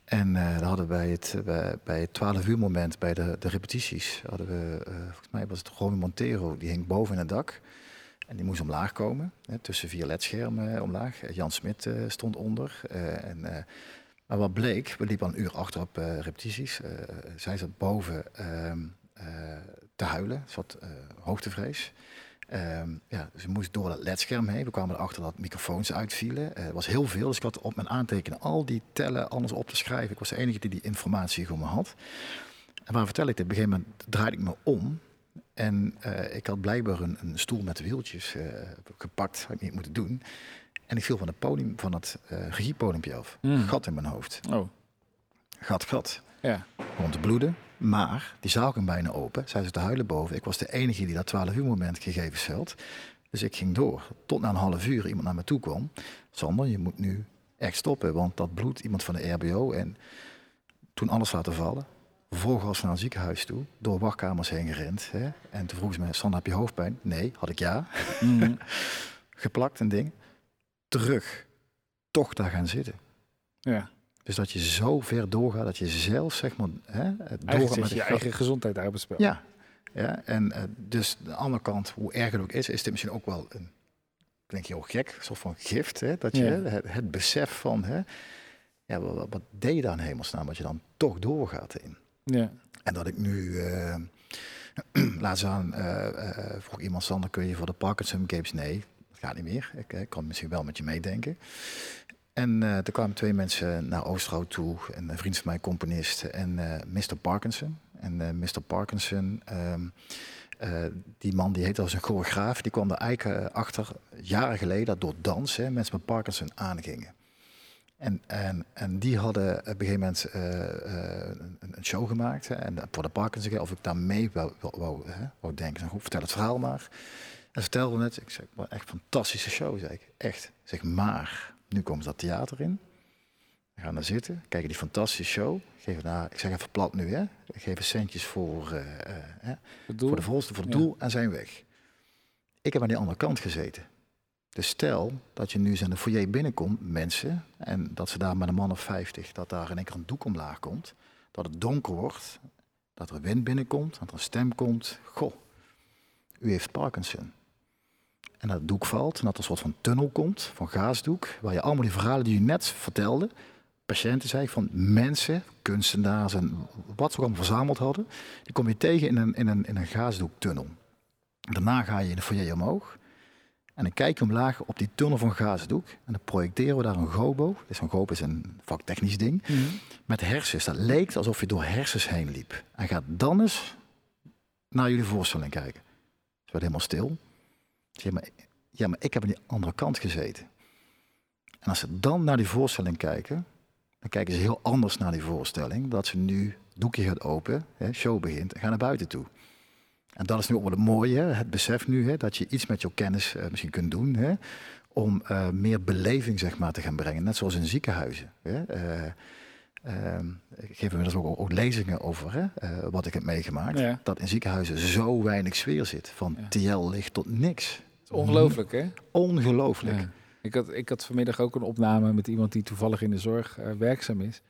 En dan hadden wij het bij, bij het 12 uur moment bij de, de repetities. Hadden we, volgens mij was het Ronnie Montero, die hing boven in het dak. En die moest omlaag komen, hè, tussen vier ledschermen omlaag. Jan Smit stond onder. en, maar wat bleek, we liepen een uur achter op eh, repetities. Eh, zij zat boven ehm, eh, te huilen, eh, hoogtevrees. Ehm, ja, ze moest door dat ledscherm heen. We kwamen erachter dat microfoons uitvielen. Het was heel veel, dus ik had op mijn aantekenen al die tellen anders op te schrijven. Ik was de enige die die informatie gewoon had. En waar vertel ik dit? Op een gegeven moment draaide ik me om. En ik had blijkbaar een, een stoel met wieltjes eh, gepakt, had ik niet moeten doen. En ik viel van het podium, van het eh regiepodiumpje af. Hmm. Gat in mijn hoofd. Oh, Gat, gat. ja. Begon te bloeden. Maar die zaal ging bijna open. Zij ze te huilen boven. Ik was de enige die dat 12 uur moment gegevens hield. Dus ik ging door. Tot na een half uur iemand naar me toe kwam. Sander, je moet nu echt stoppen. Want dat bloed, iemand van de RBO. En toen alles laten vallen. Vervolgens naar een ziekenhuis toe. Door wachtkamers heen gerend. Hè. En toen vroeg ze me, Sander, heb je hoofdpijn? Nee, had ik ja. Mhm. Geplakt en ding. Terug. Toch daar gaan zitten. ja. Dus dat je zo ver doorgaat dat je zelf, zeg maar, hè, doorgaat met je je eigen gezondheid daar op het spel. Ja, ja en eh, dus de andere kant, hoe erg het ook is, is dit misschien ook wel een, klinkt heel gek, soort van gift, hè, dat je Ja. het, het besef van, hè, ja, wat, wat- deed je dan hemelsnaam, wat je dan toch doorgaat in. Ja. En dat ik nu, eh laatst aan, eh, vroeg iemand, Sander, kun je voor de Parkinson Games? Nee, gaat niet meer. Ik eh, kan misschien wel met je meedenken. En eh er kwamen twee mensen naar Oosterhout toe. En een vriend van mij, componist, en eh Mr. Parkinson. En eh, Mr. Parkinson, ehm, eh, die man die heette als een choreograaf, die kwam er eigenlijk achter, jaren geleden, dat door dans hè, mensen met Parkinson aangingen. En, en, en die hadden op een gegeven moment een, show gemaakt. En voor de Parkinson, of ik daar mee wou, wou, wou, denken. Goed, vertel het verhaal maar. En vertelde het. Ik zeg, wat echt fantastische show, zei ik. Echt. Zeg, maar, nu komen ze dat theater in. We gaan daar zitten, kijken die fantastische show. Geven daar, ik zeg even plat nu, hè. Geven centjes voor, eh, eh, voor de volste, voor het Ja. doel en zijn weg. Ik heb aan die andere kant gezeten. Dus stel dat je nu eens in de foyer binnenkomt, mensen, en dat ze daar met een man of 50, dat daar in één keer een doek omlaag komt, dat het donker wordt, dat er wind binnenkomt, dat er een stem komt. Goh, u heeft Parkinson. En dat het doek valt en dat er een soort van tunnel komt, van gaasdoek, waar je allemaal die verhalen die u net vertelde, patiënten zei, van mensen, kunstenaars en wat ze ook allemaal verzameld hadden, die kom je tegen in een, in een, in een gaasdoektunnel. Daarna ga je in de foyer omhoog. En dan kijk je omlaag op die tunnel van gaasdoek. En dan projecteren we daar een gobo. Dus een gobo is een vaktechnisch ding. Mhm. Met hersens. Dat leek alsof je door hersens heen liep. En ga dan eens naar jullie voorstelling kijken. Ze werd helemaal stil. Zeg, maar, ja, maar ik heb aan die andere kant gezeten. En als ze dan naar die voorstelling kijken, dan kijken ze heel anders naar die voorstelling. Dat ze nu, doekje gaat open, hè, show begint en gaan naar buiten toe. En dat is nu ook wel het mooie, het besef nu, hè, dat je iets met jouw kennis eh, misschien kunt doen. Hè, om eh, meer beleving zeg maar, te gaan brengen. Net zoals in ziekenhuizen. Hè. Eh, ik geef inmiddels ook, ook lezingen over hè, eh, wat ik heb meegemaakt. Ja. Dat in ziekenhuizen zo weinig sfeer zit. Van Ja. TL licht tot niks. Ongelooflijk, hè? Ongelooflijk. Ja. Ik, had, ik had vanmiddag ook een opname met iemand die toevallig in de zorg eh, werkzaam is.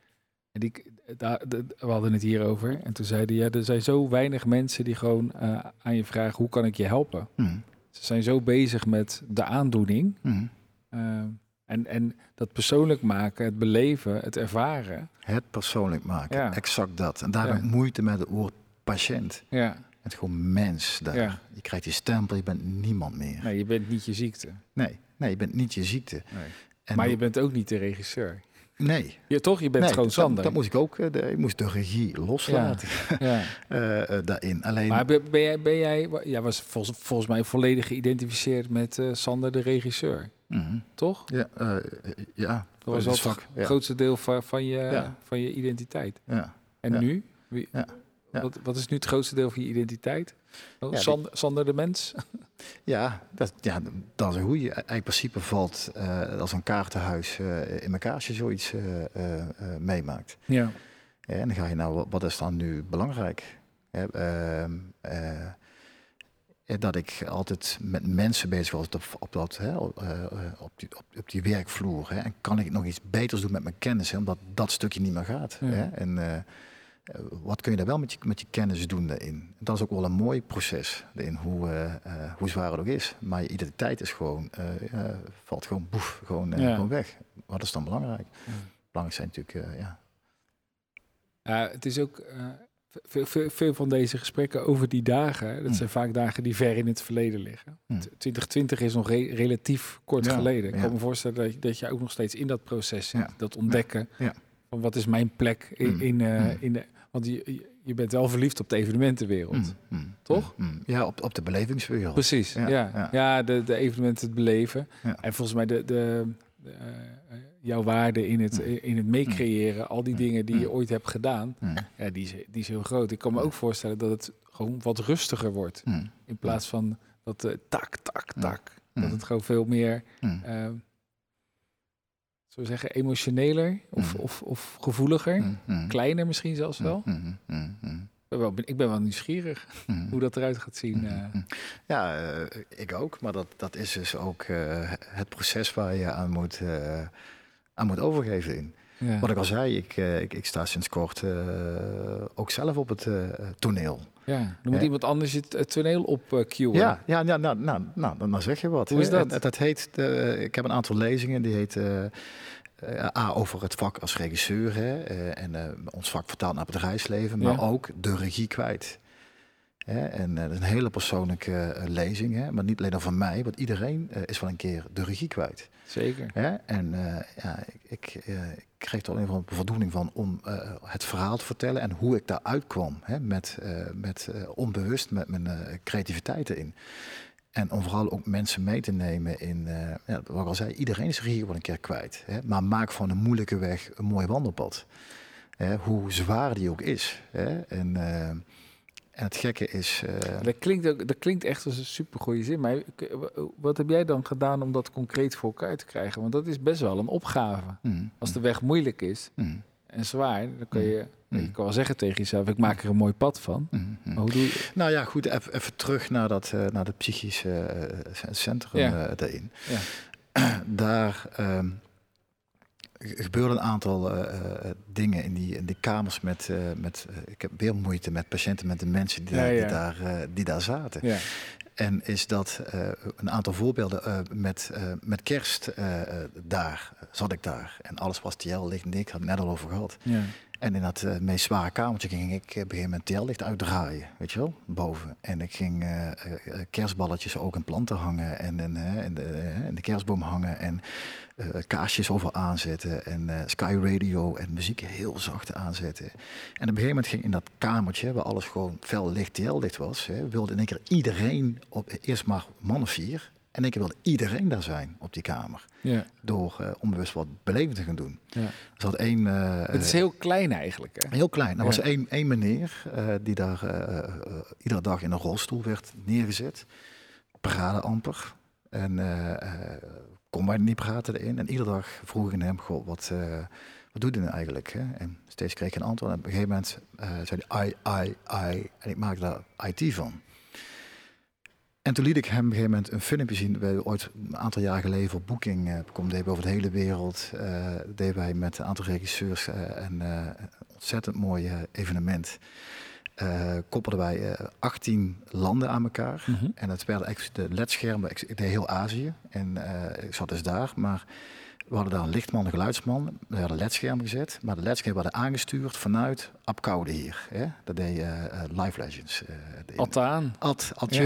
En die, de- we hadden het hier over. En toen zeiden ja, er zijn zo weinig mensen die gewoon eh, aan je vragen, hoe kan ik je helpen? Hm, Ze zijn zo bezig met de aandoening. hm, eh, En, en dat persoonlijk maken, het beleven, het ervaren. Het persoonlijk maken, Ja. exact dat. En daar Ja. moeite met het woord patiënt. Ja, Het gewoon mens daar. Ja. Je krijgt die stempel, je bent niemand meer. nee, je bent niet je ziekte. Nee, nee je bent niet je ziekte. Nee. En maar je bent ook niet de regisseur. Nee. Je, toch? Je bent nee, gewoon Sander. dat moest ik ook. eh, De, ik moest de regie loslaten ja. eh, eh, daarin. Alleen, Maar ben, ben jij, ben jij ja, was volgens, volgens mij volledig geïdentificeerd met eh, Sander de regisseur, Mhm. toch? ja, eh, ja. Dat was dat het vak, ja. grootste deel van, van, je, Ja. van je identiteit. Ja. En Ja. nu? Wie, Ja. Ja. Wat, wat is nu het grootste deel van je identiteit? Oh, Ja, Sander, Sander de mens? Ja, dat, ja, dat is een goeie. In principe valt eh, als een kaartenhuis eh, in elkaar als je zoiets eh, eh, eh, meemaakt. Ja. Ja, en dan ga je nou, wat- wat is dan nu belangrijk? Hè, eh, dat ik altijd met mensen bezig was op, op, dat, hè, op, eh, eh, op, die, op, op die werkvloer. Hè. En kan ik nog iets beters doen met mijn kennis, hè, omdat dat stukje niet meer gaat. Ja. Hè. En eh, eh, wat kun je daar wel met je, met je kennis doen daarin? Dat is ook wel een mooi proces, daarin, hoe, eh, eh, hoe zwaar het ook is. Maar je identiteit is gewoon, eh, valt gewoon, boef, gewoon, eh, Ja. gewoon weg. Wat is dan belangrijk? Ja. Belangrijk zijn natuurlijk, eh, ja. Het is ook eh, veel, veel, veel van deze gesprekken over die dagen. Dat Mm. zijn vaak dagen die ver in het verleden liggen. Mm. T- 2020 is nog re- relatief kort Ja, geleden. Ik ja. kan me voorstellen dat je, dat je ook nog steeds in dat proces zit. Ja. Dat ontdekken van wat is mijn plek in, Mm. in, eh, in de. Want je, je- bent wel verliefd op de evenementenwereld. Toch? Ja, op, op de belevingswereld. Precies, ja. Ja, de, de evenementen, het beleven. En volgens mij de, de, de, eh, jouw waarde in het, Mm. in het meecreëren, al die Mm. dingen die je Mm. ooit hebt gedaan, Mm, ja, die, is, die is heel groot. Ik kan me Mm. ook voorstellen dat het gewoon wat rustiger wordt. mm, In plaats van dat eh, tak, tak, Mm. tak. mm, Dat het gewoon veel meer, mm, eh, zullen we zeggen, emotioneler of, Mm. of, of gevoeliger. mm, mm, Kleiner misschien zelfs wel. mm, mm, mm, mm, Ik ben wel. Ik ben wel nieuwsgierig mm. hoe dat eruit gaat zien. Mm, eh. mm. Ja, ik ook. Maar dat, dat is dus ook het proces waar je aan moet, aan moet overgeven in. ja. Wat ik al zei, ik, eh, ik, ik sta sinds kort eh, ook zelf op het eh, toneel. ja, dan moet iemand anders het, het toneel op cueën. Ja, ja, ja nou, nou, nou, dan, dan zeg je wat. Hoe is dat? En Dat heet, ik heb een aantal lezingen, die heet A, over het vak als regisseur. Hè, en ons vak vertaald naar het bedrijfsleven, maar Ja. ook de regie kwijt. Hè, en eh, dat is een hele persoonlijke eh, lezing, hè, maar niet alleen dan van mij, want iedereen eh, is wel een keer de regie kwijt. Zeker. Hè? En ja, ik, ik, ik kreeg er alleen van de voldoening van om het verhaal te vertellen en hoe ik daaruit kwam. Hè? Met, met onbewust met mijn creativiteit erin. En om vooral ook mensen mee te nemen in, ja, wat ik al zei, iedereen is hier wel een keer kwijt. Hè? Maar maak van een moeilijke weg een mooi wandelpad. Hè? Hoe zwaar die ook is. Hè? En, en het gekke is. eh, Dat klinkt, ook, dat klinkt echt als een supergoeie zin. Maar wat heb jij dan gedaan om dat concreet voor elkaar te krijgen? Want dat is best wel een opgave. mm, Als de weg moeilijk is mm, en zwaar, dan kun je, Mm. je kan wel zeggen tegen jezelf: ik maak er een mooi pad van. Maar hoe doe je? Nou ja, goed, even, terug naar dat eh, naar de psychische eh, centrum Ja. daarin. Ja. Daar ehm, gebeurden een aantal eh, eh, dingen in die, in die kamers met, eh, met eh, ik heb weer moeite met patiënten, met de mensen die, Ja, daar, ja. Die, daar, eh, die daar zaten. Ja, En is dat eh, een aantal voorbeelden eh, met, eh, met kerst eh, eh, daar, zat ik daar. En alles was TL licht en ik had het net al over gehad. ja. En in dat eh, meest zware kamertje ging ik op een gegeven moment uitdraaien, weet je wel, boven. En ik ging eh, kerstballetjes ook in planten hangen en in, de, in de kerstboom hangen en kaarsjes over aanzetten en Sky Radio en muziek heel zacht aanzetten. En op een gegeven moment ging in dat kamertje, waar alles gewoon fel licht TL-licht was, hè, wilde in één keer iedereen, op, eerst maar man of vier, en keer wilde iedereen daar zijn op die kamer. ja, Door eh, onbewust wat belevend te gaan doen. ja. Er zat één... eh, Het is heel klein eigenlijk. Hè? Heel klein. Er Ja. was één, één meneer eh, die daar eh, eh, iedere dag in een rolstoel werd neergezet. Parade amper. En eh, eh, kon bijna niet praten erin. En iedere dag vroeg ik hem, goh, wat, eh, wat doe je nu eigenlijk? Hè? En steeds kreeg ik een antwoord. En op een gegeven moment eh, zei hij, I, I, I. En ik maakte daar IT van. En toen liet ik hem op een gegeven moment een filmpje zien. We hebben ooit een aantal jaar geleden voor Booking uh, kom deden we over de hele wereld. eh deden wij met een aantal regisseurs en eh, een ontzettend mooi evenement. Koppelden wij eh 18 landen aan elkaar. Mhm. En het werden echt de ledschermen. Ik, deed heel Azië en ik zat dus daar. Maar We hadden daar een lichtman, een geluidsman. We hadden ledscherm gezet. Maar de ledschermen werden aangestuurd vanuit Apkoude hier. Hè? Dat deed uh, Live Legends. Uh, Altaan. Ad. Ja.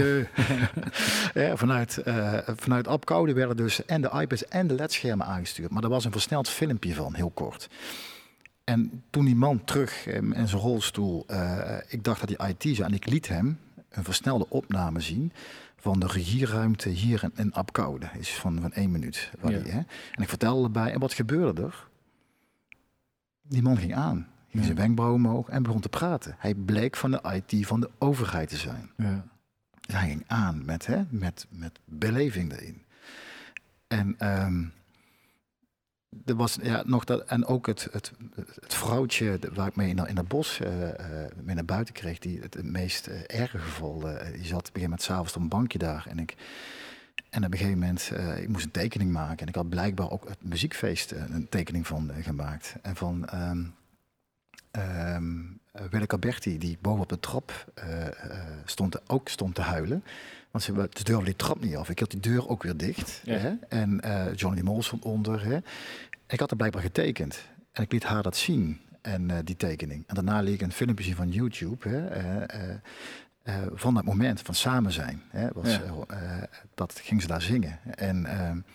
ja, vanuit, uh, vanuit Apkoude werden dus en de iPads en de ledschermen aangestuurd. Maar er was een versneld filmpje van, heel kort. En toen die man terug in zijn rolstoel, ik dacht dat hij IT zou en ik liet hem een versnelde opname zien van de regieruimte hier in, in Apkoude. Is van, van één minuut. Ja. Die, hè? En ik vertelde erbij, en wat gebeurde er? Die man ging aan, ging zijn wenkbrauwen omhoog en begon te praten. Hij bleek van de IT van de overheid te zijn. Ja. hij ging aan met, hè, met, met beleving erin. En um, er was ja, nog dat, en ook het, het, het vrouwtje waar ik mee in, in het bos uh, mee naar buiten kreeg, die het, meest uh, erge geval, die zat op een gegeven moment s'avonds op een bankje daar. En ik, en op een gegeven moment, ik moest een tekening maken. En ik had blijkbaar ook het muziekfeest een tekening van gemaakt. En van um, um, Willeke Alberti, die boven op de trap stond, ook stond te huilen. Want ze, ze durfde die trap niet af. Ik had die deur ook weer dicht. Ja. Hè? En Johnny Mol stond onder. Hè? Ik had er blijkbaar getekend. En ik liet haar dat zien. En uh, die tekening. En daarna liet ik een filmpje zien van YouTube. Hè? Uh, van dat moment van samen zijn. Hè? Was, ja. dat ging ze daar zingen. En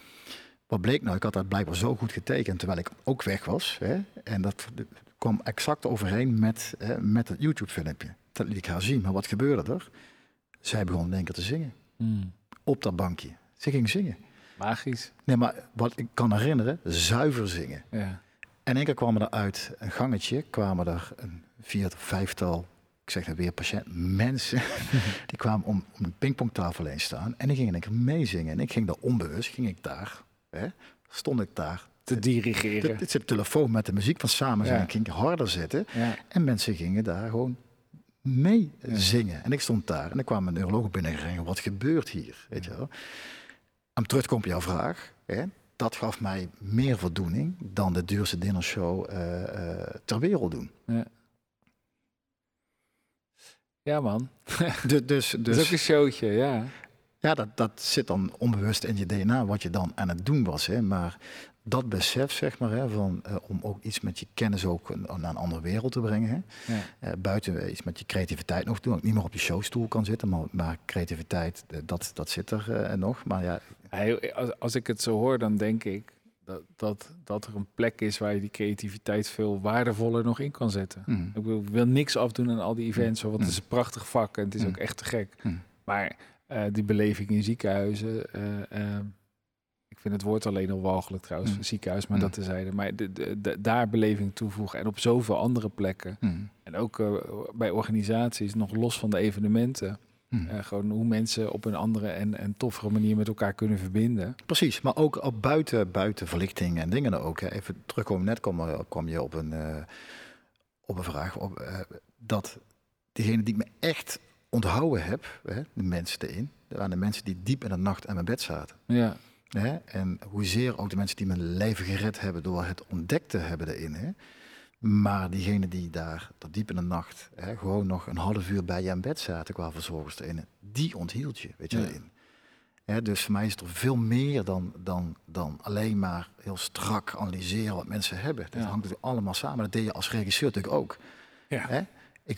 wat bleek nou? Ik had dat blijkbaar zo goed getekend. Terwijl ik ook weg was. Hè? En dat kwam exact overeen met, met het YouTube filmpje. Dat liet ik haar zien. Maar wat gebeurde er? Zij begon in één keer te zingen. Hmm. Op dat bankje. Ze ging zingen. Magisch. Nee, maar wat ik kan herinneren, zuiver zingen. Ja. En één keer kwamen er uit een gangetje, kwamen er een vier vijftal, ik zeg het weer, patiënt, mensen. die kwamen om, om een pingpongtafel heen staan. En die gingen een keer meezingen. En ik ging daar onbewust, ging ik daar, hè, stond ik daar te dirigeren. Dit zit telefoon met de muziek van samen zijn. Ging harder zitten. Ja. En mensen gingen daar gewoon mee zingen. En ik stond daar en er kwam een neuroloog binnengegaan. Wat gebeurt hier? Weet je wel? Om terug op jouw vraag. Hè? Dat gaf mij meer voldoening dan de duurste dinnershow uh, uh, ter wereld doen. Ja. Ja, man. dus, dus, dat is ook een showtje, ja. Ja, dat, dat zit dan onbewust in je DNA, wat je dan aan het doen was. Hè. Maar dat besef, zeg maar, hè, van, uh, om ook iets met je kennis ook naar een andere wereld te brengen. Hè. Ja. Uh, buiten iets met je creativiteit nog doen. Ook niet meer op je showstoel kan zitten, maar, maar creativiteit, dat, dat zit er uh, nog. Maar ja. Als, als ik het zo hoor, dan denk ik dat, dat, dat er een plek is waar je die creativiteit veel waardevoller nog in kan zetten. Mm. Ik, wil, ik, wil, niks afdoen aan al die events, want het is een prachtig vak en het is Mm. ook echt te gek. Mm. Maar die beleving in ziekenhuizen ik vind het woord alleen al walgelijk trouwens, Mm. ziekenhuis, maar Mm. dat tezijde. Maar de, de, de, daar beleving toevoegen en op zoveel andere plekken. Mm. En ook uh, bij organisaties, nog los van de evenementen. Uh, gewoon hoe mensen op een andere en, en toffere manier met elkaar kunnen verbinden. Precies, maar ook op buiten, buiten verlichting en dingen ook. Hè. Even terugkomen, net kwam, kwam je op een, uh, op een vraag op, dat degene die ik me echt onthouden heb, hè, de mensen erin, dat waren de mensen die diep in de nacht aan mijn bed zaten. Ja. Hè? En hoezeer ook de mensen die mijn leven gered hebben door het ontdekt te hebben erin. Hè? Maar diegenen die daar tot diep in de nacht hè, gewoon nog een half uur bij je aan bed zaten qua verzorgers erin, die onthield je, weet je, Ja. erin. Hè, dus voor mij is het er veel meer dan, dan, dan alleen maar heel strak analyseren wat mensen hebben. Dat Ja. hangt natuurlijk allemaal samen. Dat deed je als regisseur natuurlijk ook. Ja. Hè?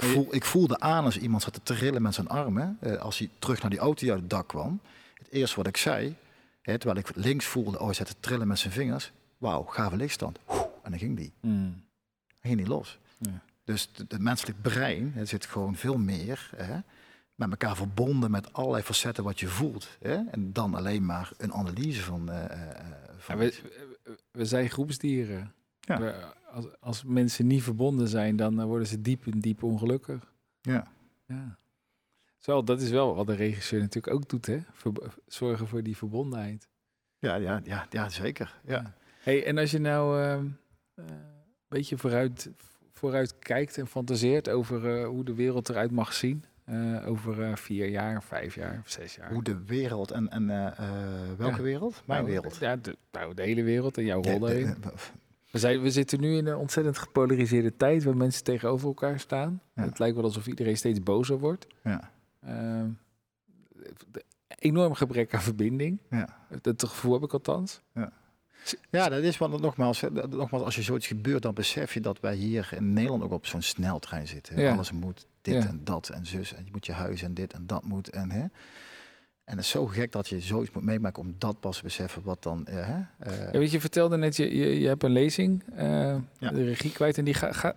Ik, voel, ik voelde aan als iemand zat te trillen met zijn armen. eh, als hij terug naar die auto die uit het dak kwam. Het eerste wat ik zei, hè, terwijl ik links voelde, oh hij zat te trillen met zijn vingers. Wauw, gave lichtstand. En dan ging die. Mm. Dan ging die los. Ja. Dus het menselijk brein, het zit gewoon veel meer hè, met elkaar verbonden met allerlei facetten wat je voelt. Hè? En dan alleen maar een analyse van. eh, eh, van we, we- we zijn groepsdieren. Ja. Als, als mensen niet verbonden zijn, dan eh, worden ze diep en diep ongelukkig. ja. Ja. Zo, dat is wel wat de regisseur natuurlijk ook doet, hè? Zorgen voor die verbondenheid. Ja, ja, ja, ja, zeker. Ja. Hey, en als je nou ehm, eh, een beetje vooruit, vooruit kijkt en fantaseert over eh, hoe de wereld eruit mag zien, over vier jaar, vijf jaar, of zes jaar. Hoe de wereld en, en welke Ja. wereld? Mijn Nou, wereld. Ja, de, nou, de hele wereld en jouw rol daarin. We, zijn, we zitten nu in een ontzettend gepolariseerde tijd waar mensen tegenover elkaar staan. Ja. Het lijkt wel alsof iedereen steeds bozer wordt. ja. Ehm, enorm gebrek aan verbinding. Ja. Dat gevoel heb ik althans. Ja. Ja, dat is wat nogmaals, nogmaals, als je zoiets gebeurt, dan besef je dat wij hier in Nederland ook op zo'n sneltrein zitten. Ja. Alles moet dit Ja. en dat en zus. En je moet je huis en dit en dat moet. En, hè. En het is zo gek dat je zoiets moet meemaken om dat pas te beseffen wat dan. eh, eh, Ja, weet je, je vertelde net, je, je, je hebt een lezing, eh, Ja. de regie kwijt. En die ga, ga,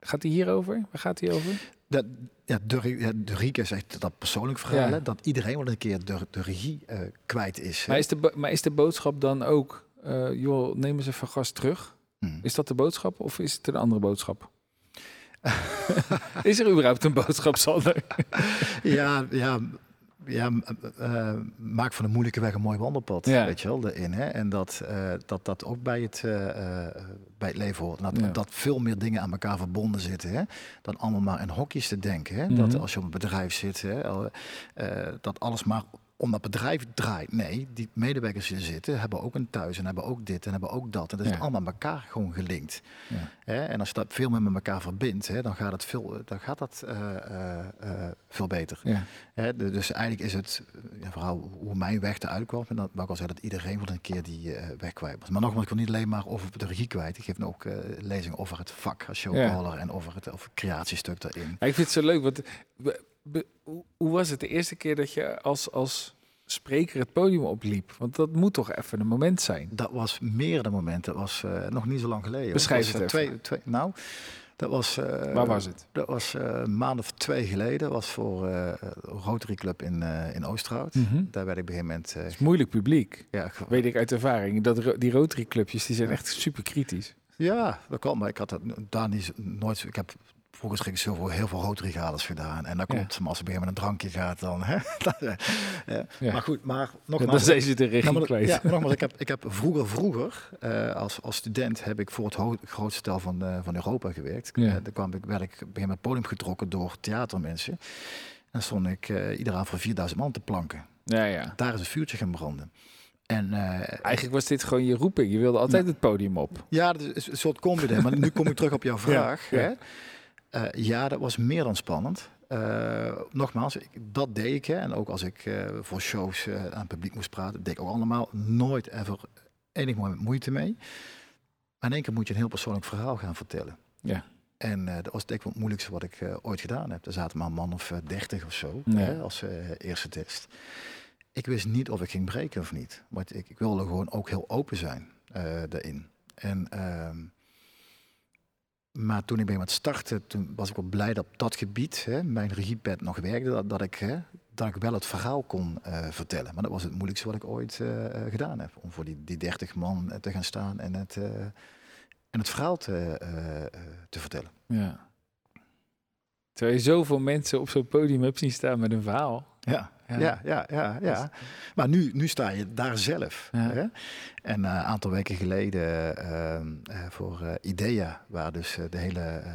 gaat die hierover? Waar gaat die over? dat, ja, de, de Rieke is echt dat persoonlijk verhaal. Ja. dat iedereen wel een keer de, de regie kwijt is. hè. Maar is, de, maar is de boodschap dan ook, joh, neem eens even gas terug? Hmm. Is dat de boodschap of is het een andere boodschap? is er überhaupt een boodschap, Sander? Ja, ja, ja eh, maak van een moeilijke weg een mooi wandelpad, Ja. weet je wel, erin. Hè? En dat, eh, dat dat ook bij het, eh, bij het leven hoort. Dat, Ja. dat veel meer dingen aan elkaar verbonden zitten, hè? dan allemaal maar in hokjes te denken. Hè? Mhm. Dat als je op een bedrijf zit, hè, dat alles maar om dat bedrijf draait. Nee, die medewerkers die zitten, hebben ook een thuis en hebben ook dit en hebben ook dat. En dat is Ja. allemaal aan elkaar gewoon gelinkt. Ja. Hè? En als je dat veel meer met elkaar verbindt, hè, dan gaat het veel, dan gaat dat, eh, eh, eh, veel beter. Ja. Hè, dus eigenlijk is het vooral hoe mijn weg eruit kwam. En dat ik al zeggen dat iedereen wel een keer die weg kwijt was. Maar nogmaals, ik wil niet alleen maar over de regie kwijt. Ik geef nu ook lezingen over het vak als showcaller en over het over creatiestuk daarin. Ik vind het zo leuk, want hoe- was het de eerste keer dat je als, als spreker het podium opliep? Want dat moet toch even een moment zijn? Dat was meerdere momenten. Dat was eh, nog niet zo lang geleden. Beschrijf het eh, twee, twee, Nou, dat was... eh, Waar was het? Dat was een maand of twee geleden. Dat was voor Rotary Club in, in Oosterhout. Mhm. Daar werd ik op een gegeven moment... Het is moeilijk publiek, ja, weet ik uit ervaring. Dat, die Rotary clubjes die zijn echt super kritisch. Ja, dat kan, maar ik had dat daar niet, nooit. Ik heb vroeger regisseur voor heel veel roodrigaders gedaan. En dan Ja. komt, maar als het weer met een drankje gaat, dan. Hè, eh, ja. Ja. Maar goed, maar Ja, nogmaals. dan zijn ze de regie Nou, maar- kwijt. ja, maar nogmaals, ik heb, ik heb vroeger, vroeger eh, als, als student heb ik voor het ho- grootste deel van, eh, van Europa gewerkt. Ja. Eh, daar kwam ik, werd ik gegeven moment podium getrokken door theatermensen. En dan stond ik eh ieder avond voor 4000 man te planken. Ja, ja. Daar is een vuurtje gaan branden. En eh, Eigenlijk was dit gewoon je roeping. Je wilde altijd het podium op. Ja, dat is een soort combi. maar nu kom ik terug op jouw vraag. ja. Hè? Eh, ja, dat was meer dan spannend. Eh, nogmaals, ik, dat deed ik. Hè. En ook als ik eh, voor shows aan het publiek moest praten, deed ik ook allemaal nooit ever enig moment moeite mee. Maar in één keer moet je een heel persoonlijk verhaal gaan vertellen. Ja. En dat was denk ik het moeilijkste wat ik ooit gedaan heb. Er zaten maar een man of dertig of zo hè, als eerste test. Ik wist niet of ik ging breken of niet. Maar ik, ik wilde gewoon ook heel open zijn daarin. En, ehm, maar toen ik bij het starten, toen was ik wel blij dat op dat gebied hè, mijn regiepad nog werkte. Dat, dat, ik, hè, dat ik wel het verhaal kon eh, vertellen. Maar dat was het moeilijkste wat ik ooit eh, eh, gedaan heb. Om voor die, die 30 man te gaan staan en het, en het verhaal te, te vertellen. Ja. Terwijl je zoveel mensen op zo'n podium hebt zien staan met een verhaal. Ja, Ja. ja, ja, ja. ja, Maar nu, nu sta je daar zelf. Ja. Hè? En eh, een aantal weken geleden ehm, eh, voor eh, IDEA, waar dus eh, de hele eh,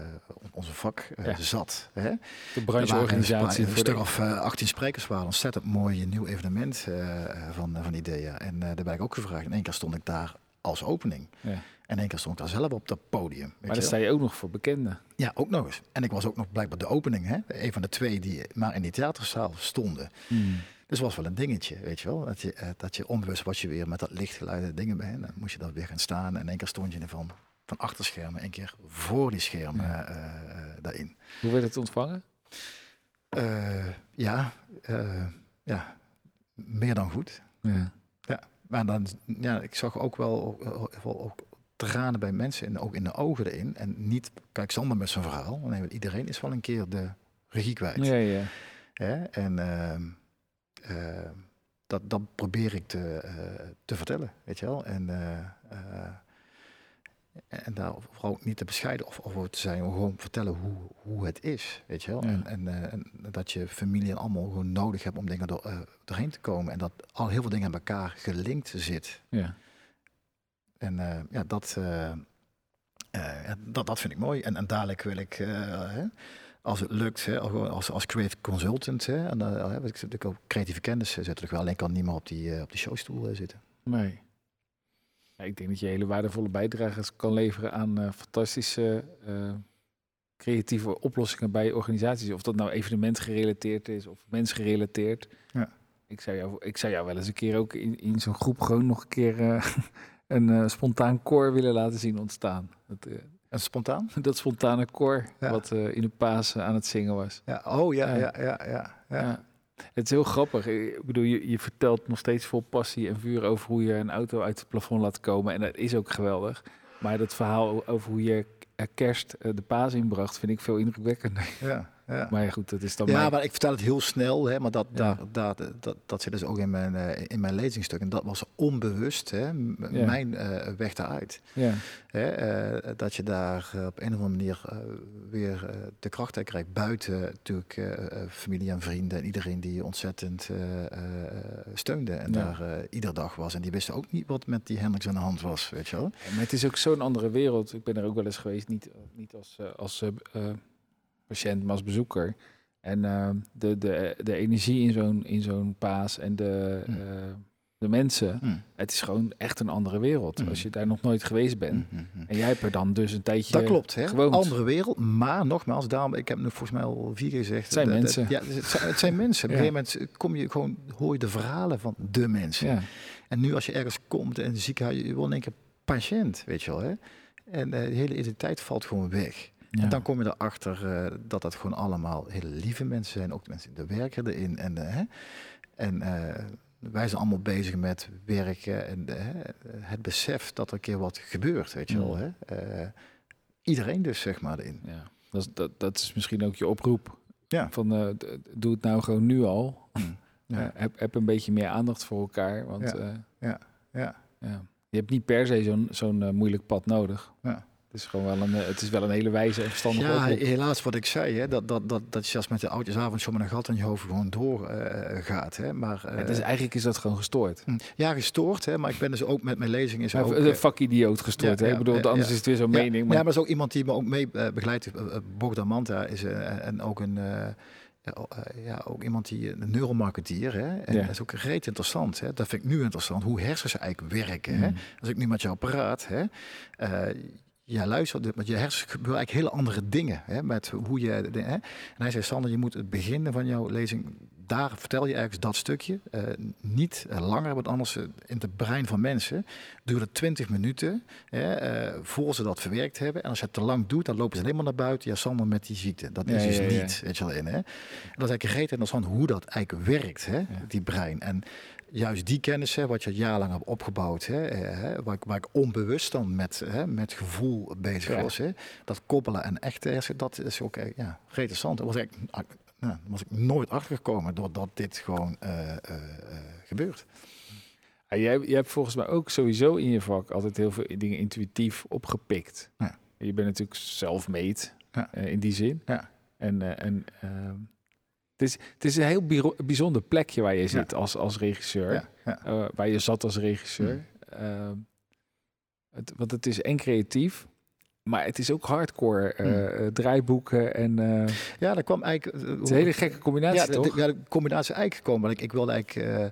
onze vak eh, Ja. zat. Hè? De brancheorganisatie. Een, voor stuk of eh, 18 sprekers waren. Ontzettend mooi nieuw evenement eh, eh, van, van IDEA. En eh, daar ben ik ook gevraagd. In één keer stond ik daar als opening. Ja. En één keer stond ik daar zelf op dat podium. weet Maar dan sta je ook nog voor bekenden. Ja, ook nog eens. En ik was ook nog blijkbaar de opening. Hè? Een van de twee die maar in die theaterzaal stonden. Dus was wel een dingetje, weet je wel. Dat je, eh, dat je onbewust was je weer met dat lichtgeluiden dingen bij. En dan moest je dan weer gaan staan. En één keer stond je er van, achter schermen. één keer voor die schermen Ja. eh, eh, daarin. Hoe werd het ontvangen? Ja, ja, meer dan goed. Ja. Maar dan, ja, ik zag ook wel, wel ook tranen bij mensen. En ook in de ogen erin. En niet, kijk, Sander met zijn verhaal. Nee, want iedereen is wel een keer de regie kwijt. Ja, ja. Hè? En ehm, ehm, dat, dat probeer ik te, eh, te vertellen, weet je wel. En, eh, eh, en daar vooral niet te bescheiden of over te zijn, maar gewoon vertellen hoe, hoe het is, weet je wel. Ja. En, en, en dat je familie en allemaal gewoon nodig hebt om dingen door, doorheen te komen. En dat al heel veel dingen aan elkaar gelinkt zit. ja. En eh, ja, dat, eh, eh, dat, dat vind ik mooi. En, en dadelijk wil ik, hè, als het lukt, hè, als, als, creative consultant, hè, en, uh, ik natuurlijk ook creatieve kennis eh, zetten. wel. Alleen kan niet meer op die, op die showstoel zitten. Nee. Ja, ik denk dat je hele waardevolle bijdrages kan leveren aan fantastische creatieve oplossingen bij organisaties. Of dat nou evenementgerelateerd is of mensgerelateerd. Ja. Ik zou jou, ik zou jou wel eens een keer ook in, in zo'n groep gewoon nog een keer een eh, spontaan koor willen laten zien ontstaan. Dat, eh, En spontaan? dat spontane koor Ja. wat eh, in de paas eh, aan het zingen was. Ja, oh ja, Ja. ja, ja, ja. Het is heel grappig. Ik bedoel, je, je vertelt nog steeds vol passie en vuur over hoe je een auto uit het plafond laat komen. En dat is ook geweldig. Maar dat verhaal over hoe je kerst de paas inbracht, vind ik veel indrukwekkender. ja, ja. Maar ja, goed, dat is dan Ja, mijn- maar ik vertel het heel snel, hè, maar dat, Ja. daar, daar, dat, dat zit dus ook in mijn, eh, in mijn lezingstuk. En dat was onbewust hè, Ja. mijn eh, weg daaruit. ja. Hè, eh, dat je daar op een of andere manier weer de kracht uit krijgt. Buiten natuurlijk familie en vrienden en iedereen die je ontzettend steunde. En daar eh, ieder dag was. En die wisten ook niet wat met die Hendrix aan de hand was, weet je wel. Maar het is ook zo'n andere wereld. Ik ben er ook wel eens geweest, niet, niet als, als patiënt, maar als bezoeker. En eh, de, de, de energie in zo'n, in zo'n paas en de, Hm. eh, de mensen, Hm. het is gewoon echt een andere wereld. Hm. Als je daar nog nooit geweest bent. En jij hebt er dan dus een tijdje Dat klopt, hè? gewoond. Andere wereld. Maar nogmaals, daarom, ik heb nu volgens mij al vier keer gezegd. Het zijn dat- dat- mensen. ja, het zijn, het zijn mensen. Op een gegeven moment kom je gewoon, hoor je de verhalen van de mensen. Ja, En nu als je ergens komt een ziekenhuis, je wil in één keer patiënt, weet je wel, hè? En eh, de hele identiteit valt gewoon weg. Ja. En dan kom je erachter eh dat dat gewoon allemaal hele lieve mensen zijn. Ook de mensen die werken erin. En, eh, hè? en eh, wij zijn allemaal bezig met werken en het besef dat er een keer wat gebeurt, weet je wel. Hè? Eh, iedereen dus, zeg maar, erin. ja. Dat, is, dat, dat is misschien ook je oproep. Ja. Van, doe het nou gewoon nu al. Ja. Eh, heb, heb een beetje meer aandacht voor elkaar. Want Ja. Ja, ja. Ja. Je hebt niet per se zo'n zo'n moeilijk pad nodig. Ja. Het is gewoon wel een, eh, het is wel een hele wijze en verstandige Ja, helaas wat ik zei, hè, dat, dat, dat, dat je zelfs met de oudjesavond zo met een gat in je hoofd gewoon doorgaat. gaat hè, maar, eh, het is, eigenlijk is dat gewoon gestoord. hm, ja, gestoord, hè, maar ik ben dus ook met mijn lezing is Ja, ook... een eh, vakidioot gestoord. ja, hè? ja, ik bedoel, ja, anders ja. is het weer zo'n ja, mening. Ja, Maar, maar er is ook iemand die me ook mee eh, begeleidt. eh, eh, Bogdan Manta is eh, en ook een... eh, ja, eh, ja, ook iemand die een neuromarketeer, hè? En Ja. dat is ook reet interessant, hè? Dat vind ik nu interessant, hoe hersens eigenlijk werken, hè? Mm. Als ik nu met jou praat, hè? Jij luistert, met je hersens gebeuren eigenlijk hele andere dingen, hè? Met hoe je, de- hè? En hij zei, Sander, je moet het beginnen van jouw lezing, daar vertel je ergens dat stukje, eh, niet eh, langer, want anders eh, in het brein van mensen duurt het 20 minuten, hè, eh, voor ze dat verwerkt hebben. En als je het te lang doet, dan lopen ze helemaal naar buiten. Ja, Sander met die ziekte. Dat Ja, is dus ja, ja. niet, weet je wel in. Hè? En dat is eigenlijk reet interessant hoe dat eigenlijk werkt, hè? die brein. En juist die kennis, hè, wat je jarenlang hebt opgebouwd, hè, eh, hè, waar, ik, waar ik onbewust dan met, hè, met gevoel bezig Ja. was, hè, dat koppelen en hersen, dat is ook eh, ja, interessant. Dat was ik, nou, was ik nooit achtergekomen doordat dit gewoon eh, gebeurt. Ja, jij, jij hebt volgens mij ook sowieso in je vak altijd heel veel dingen intuïtief opgepikt. Ja. Je bent natuurlijk self-made Ja. in die zin. Ja. En, en ehm, is, het is een heel bijzonder plekje waar je zit als, als regisseur. Ja, ja. eh, waar je zat als regisseur. Ehm, het, want het is en creatief, maar het is ook hardcore eh, Hmm. eh, draaiboeken en ja, dat kwam eigenlijk... is een hele gekke combinatie, ja, de, toch? de- ja, de combinatie eigenlijk gekomen. Want ik, ik wilde eigenlijk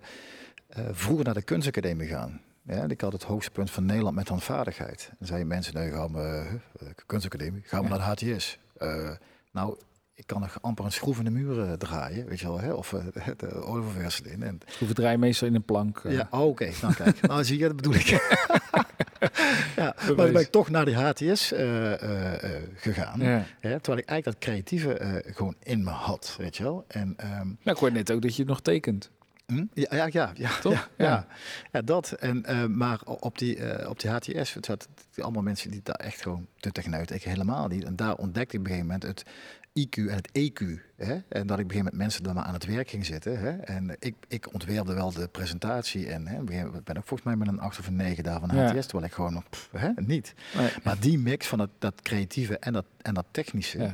vroeger naar de kunstacademie gaan. Ja, ik had het hoogste punt van Nederland met handvaardigheid. Dan zeiden mensen, nee, gaan we kunstacademie, gaan we naar de HTS. Nou, ik kan nog amper een schroef in de muren draaien, weet je wel, hè? of uh, de olieverversen in. En, Schroeven draai meestal in een plank. eh. ja, oh, oké, nou kijk, nou zie je, dat bedoel ik. ja, maar dan ben ik toch naar die HTS uh, gegaan. Ja. Hè, terwijl ik eigenlijk dat creatieve gewoon in me had, weet je wel. En, um, nou, ik hoor net ook dat je nog tekent. Hm? Ja, ja, ja, ja, Toch? Ja, ja. ja. ja dat. En, uh, maar op die, uh, op die HTS, het zat allemaal mensen die daar echt gewoon te techneut, ik helemaal niet. En daar ontdekte ik op een gegeven moment het IQ en het EQ. Hè? En dat ik gegeven moment mensen dan maar aan het werk ging zitten. Hè? En ik, ik ontwerpte wel de presentatie en hè, ben ook volgens mij met een 8 of een 9 daar van HTS, ja. terwijl ik gewoon nog pff, hè, niet. Nee. Maar die mix van het, dat creatieve en dat, en dat technische. Ja.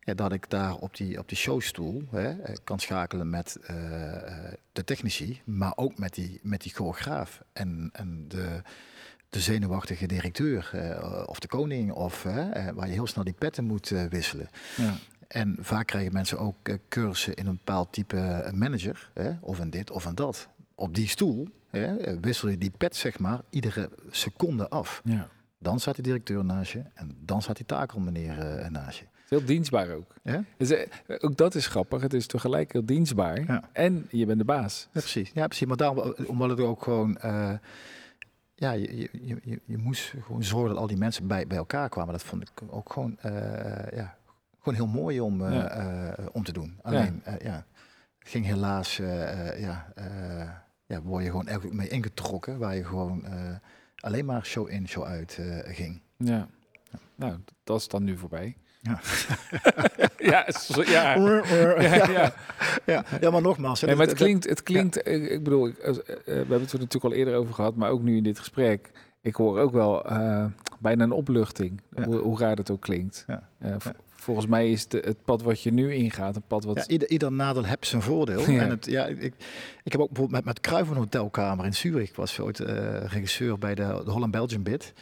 Ja, dat ik daar op die, op die showstoel hè, kan schakelen met uh, de technici, maar ook met die, met die choreograaf en, en de, de zenuwachtige directeur uh, of de koning, of uh, waar je heel snel die petten moet wisselen. Ja. En vaak krijgen mensen ook uh, cursussen in een bepaald type manager, hè, of in dit of in dat. Op die stoel hè, wissel je die pet, zeg maar, iedere seconde af. Ja. Dan staat die directeur naast je en dan staat die takelmeneer uh, naast je. Heel dienstbaar ook. Ja? Dus, ook dat is grappig. Het is tegelijk heel dienstbaar. Ja. En je bent de baas. Ja, precies. Ja, precies. Maar daarom, omdat het ook gewoon... Uh, ja, je, je, je, je moest gewoon zorgen dat al die mensen bij, bij elkaar kwamen. Dat vond ik ook gewoon, eh, ja, gewoon heel mooi om, eh, Ja. eh, om te doen. Alleen, ja. ja, het ging helaas, eh, eh, ja, eh, ja, word je gewoon elke week mee ingetrokken, waar je gewoon eh, alleen maar show in, show uit eh, ging. Ja. Nou, dat is dan nu voorbij. Ja. ja, zo- ja. ja, ja. ja, ja, maar nogmaals. hè, Nee, maar dat- het klinkt, het klinkt ik, bedoel, ik, eh, eh, we hebben het er natuurlijk al eerder over gehad, maar ook nu in dit gesprek. Ik hoor ook wel eh, bijna een opluchting, hoe, hoe raar dat ook klinkt. Ja. Volgens mij is de, het pad wat je nu ingaat, een pad wat... Ja, ieder, ieder nadeel heeft zijn voordeel. Ja. En het, ja, ik, ik heb ook bijvoorbeeld met, met Cruijff een hotelkamer in Zurich. Ik was ooit eh, regisseur bij de, de Holland Belgian Bid.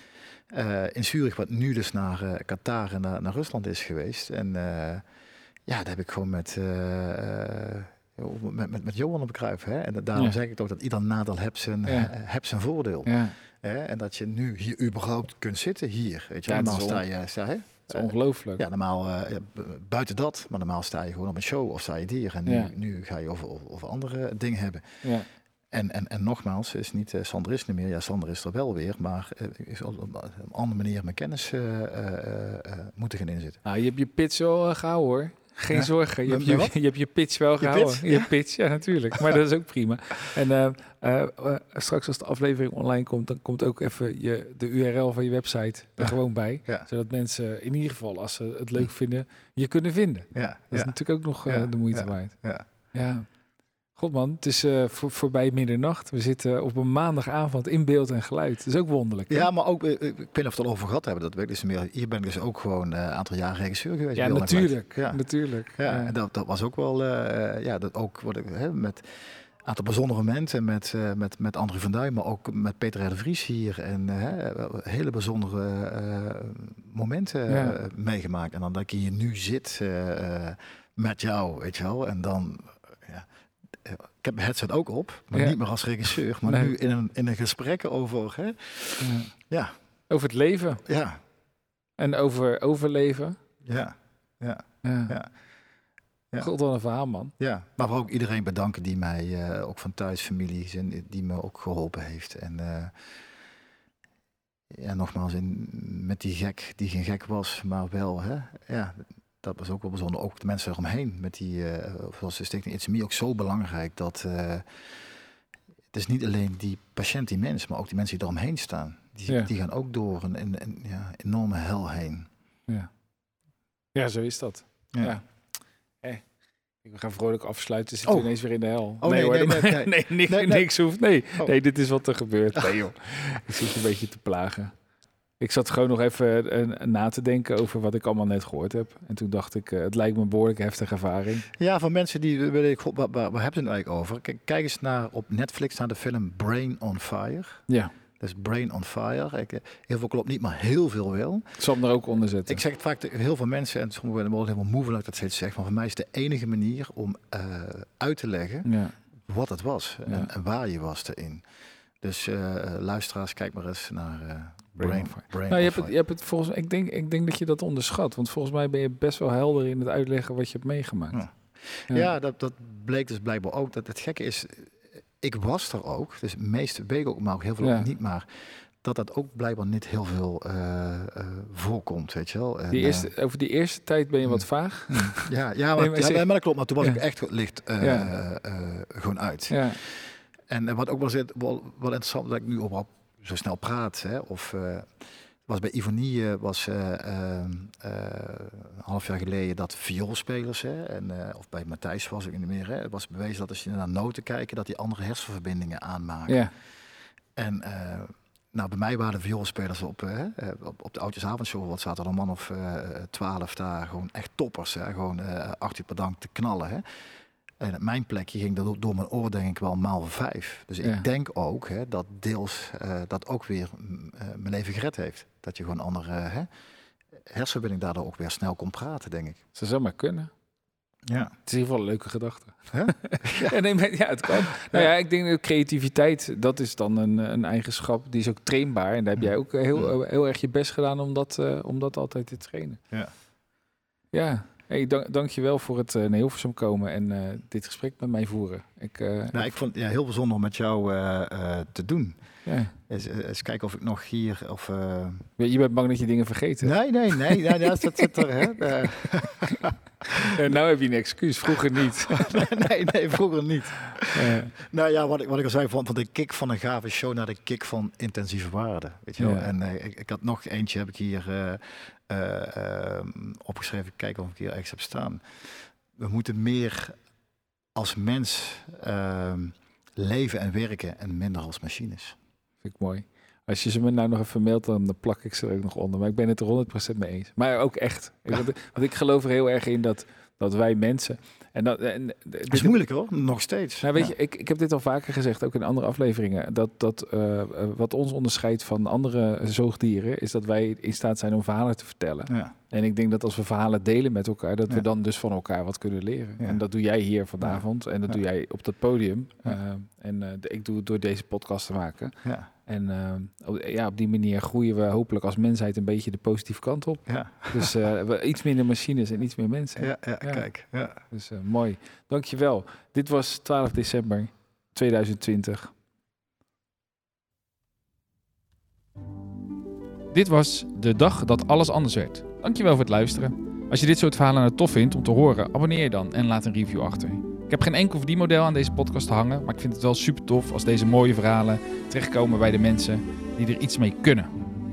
Eh, in Zurich, wat nu dus naar eh, Qatar en naar, naar Rusland is geweest. En ja, daar heb ik gewoon met, met, met, met Johan op Cruijff. Hè? En daarom Ja. zeg ik ook dat ieder nadeel heeft zijn, Ja. zijn voordeel. ja, Hè? En dat je nu hier überhaupt kunt zitten, hier. Weet je, Ja, normaal is sta je, sta, hè? Het is ongelooflijk. Ja, normaal eh, buiten dat, maar normaal sta je gewoon op een show of sta je hier. En nu, Ja. nu ga je over, over, over andere dingen hebben. Ja. En, en, en nogmaals, is niet uh, Sander is niet meer. Ja, Sander is er wel weer, maar uh, is op een andere manier mijn kennis moeten gaan inzetten. Nou, je hebt je wel uh, gehouden hoor. Geen Ja. zorgen, je Met- hebt je, met wat? je hebt je pitch wel Je gehouden. pitch? Je Ja? pitch, ja natuurlijk. Maar dat is ook prima. En eh, eh, eh, straks als de aflevering online komt, dan komt ook even je, de URL van je website er Ja. gewoon bij. Zodat mensen in ieder geval, als ze het leuk vinden, je kunnen vinden. ja, Dat is natuurlijk ook nog eh, de moeite ja. waard. ja. God man, het is eh, voor, voorbij middernacht. We zitten op een maandagavond in beeld en geluid. Dat is ook wonderlijk. hè? ja, maar ook, eh, ik weet niet of we het al over gehad hebben, dat weet ik dus meer. Hier ben ik dus ook gewoon eh, een aantal jaar regisseur geweest. ja natuurlijk. Ja. natuurlijk. Ja, en dat, dat was ook wel, eh, ja, dat ook wat ik hè, met een aantal bijzondere momenten met, eh, met, met André van Duin, maar ook met Peter R. Vries hier. En eh, hele bijzondere eh, momenten Ja. eh, meegemaakt. En dan dat ik hier nu zit eh, eh, met jou, weet je wel. En dan, eh, eh, ik heb mijn headset ook op, maar Ja. niet meer als regisseur, maar Nee. nu in een, in een gesprek over, hè, Ja. ja, Over het leven ja, en over overleven. ja, ja. Ja. Ja. Ja. God, wat een verhaal, man. Ja, maar ook iedereen bedanken die mij, eh, ook van thuis, familie, zijn, die me ook geholpen heeft. En eh, ja, nogmaals, in, met die gek, die geen gek was, maar wel, hè, ja, dat was ook wel bijzonder. Ook de mensen eromheen, met die, eh, zoals de stichting It's Me, ook zo belangrijk dat eh, het is niet alleen die patiënt, die mens, maar ook die mensen die eromheen staan. Die, Ja. die gaan ook door een, een, een ja, enorme hel heen. Ja. ja, zo is dat. Ja. Ja. We gaan vrolijk afsluiten. Zitten we Oh. ineens weer in de hel. Oh, nee, hoor, nee, dat- nee, nee. niks, hoeft. Nee. Oh. nee, dit is wat er gebeurt. Nee, joh. Ik zit je een beetje te plagen. Ik zat gewoon nog even eh, na te denken over wat ik allemaal net gehoord heb. En toen dacht ik, eh, het lijkt me een behoorlijk heftige ervaring. Ja, van mensen die willen ik, waar, waar, waar hebben ze het eigenlijk over? Kijk, kijk eens naar op Netflix naar de film Brain on Fire. Ja, is Brain on Fire. Ik, eh, heel veel klopt niet, maar heel veel wel. ik zal hem er ook onder zetten. Ik zeg het vaak tegen heel veel mensen, en sommigen worden helemaal moe van dat ik dat steeds zeg, maar voor mij is de enige manier om eh, uit te leggen ja. wat het was Ja. en, waar je was erin. Dus eh, luisteraars, kijk maar eens naar eh, Brain Brain, Nou, je hebt het, Fire. je hebt het volgens ik denk, ik denk dat je dat onderschat. Want volgens mij ben je best wel helder in het uitleggen wat je hebt meegemaakt. Ja. Ja, dat, dat bleek dus blijkbaar ook. Dat het gekke is, ik was er ook, dus weet ik ook, maar ook heel veel Ja. ook niet. Maar dat dat ook blijkbaar niet heel veel eh, eh, voorkomt, weet je wel. En, Die eh, eerste, over die eerste tijd ben je wat vaag. ja, ja, maar, Nee, maar ja, maar dat klopt. Maar toen was Ja. ik echt licht eh, Ja. eh, gewoon uit. Ja, En eh, wat ook wel, zit, wel, wel interessant, dat ik nu overal zo snel praat, hè, of... eh, was bij Ivonie eh, was ehm, eh, een half jaar geleden dat vioolspelers, hè, en, of bij Matthijs was ik niet meer, hè, was bewezen dat als je naar noten kijkt, dat die andere hersenverbindingen aanmaken. ja, En nou, bij mij waren de vioolspelers op, eh, op, op de oudjesavondshow, wat zaten er een man of twaalf daar, gewoon echt toppers, hè, gewoon acht uur per dag te knallen. Hè. En op mijn plekje ging dat door, door mijn oor denk ik wel maal vijf. Dus Ja. ik denk ook hè, dat deels eh, dat ook weer mm, eh, mijn leven gered heeft. Dat je gewoon andere hè, hersenverbinding daardoor ook weer snel kon praten, denk ik. ze zou maar kunnen. Ja. Het is in ieder geval een leuke gedachte. Hè? ja, nee, maar, ja, het kan. Nou ja, ik denk dat creativiteit, dat is dan een, een eigenschap, die is ook trainbaar. En daar heb jij Hmm. ook heel, heel erg je best gedaan om dat, eh, om dat altijd te trainen. Ja. Ja, Hey, dank, dankjewel voor het uh, naar Hilversum komen en uh, dit gesprek met mij voeren. Ik, uh, nou, ik vond het ja, heel bijzonder met jou te doen. Ja. Eens, eens, kijken of ik nog hier of. Je bent bang dat je dingen vergeten. Nee, nee, nee, nee dat zit er. Hè. nou heb je een excuus, vroeger niet. nee, nee, vroeger niet. Nou ja, wat ik, wat ik al zei, van, van de kick van een gave show naar de kick van intensieve waarde. Weet je wel? En ik, ik, had nog eentje, heb ik hier uh, opgeschreven, kijken of ik hier ergens heb staan. We moeten meer als mens ehm, leven en werken en minder als machines. Vind ik mooi. Als je ze me nou nog even mailt, dan plak ik ze er ook nog onder. Maar ik ben het er 100% mee eens. Maar ook echt. Want, ik geloof er heel erg in dat, dat wij mensen en dat, en, is moeilijk hoor, nog steeds. Nou, weet je, ik, ik heb dit al vaker gezegd, ook in andere afleveringen. Dat, dat uh, wat ons onderscheidt van andere zoogdieren, is dat wij in staat zijn om verhalen te vertellen. Ja. En ik denk dat als we verhalen delen met elkaar, dat we dan dus van elkaar wat kunnen leren. En dat doe jij hier vanavond en dat doe jij op dat podium. Uh, en uh, ik doe het door deze podcast te maken. En uh, ja, op die manier groeien we hopelijk als mensheid een beetje de positieve kant op. Dus we, iets minder machines en iets meer mensen. Ja, ja, kijk. Ja. Dus mooi. Dankjewel. Dit was 12 december 2020. Dit was de dag dat alles anders werd. Dankjewel voor het luisteren. Als je dit soort verhalen nou tof vindt om te horen, abonneer je dan en laat een review achter. Ik heb geen enkel verdienmodel aan deze podcast hangen, maar ik vind het wel super tof als deze mooie verhalen terechtkomen bij de mensen die er iets mee kunnen.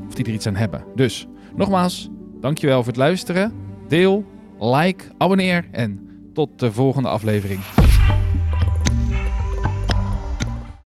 Of die er iets aan hebben. Dus, nogmaals, dankjewel voor het luisteren. Deel, like, abonneer en tot de volgende aflevering.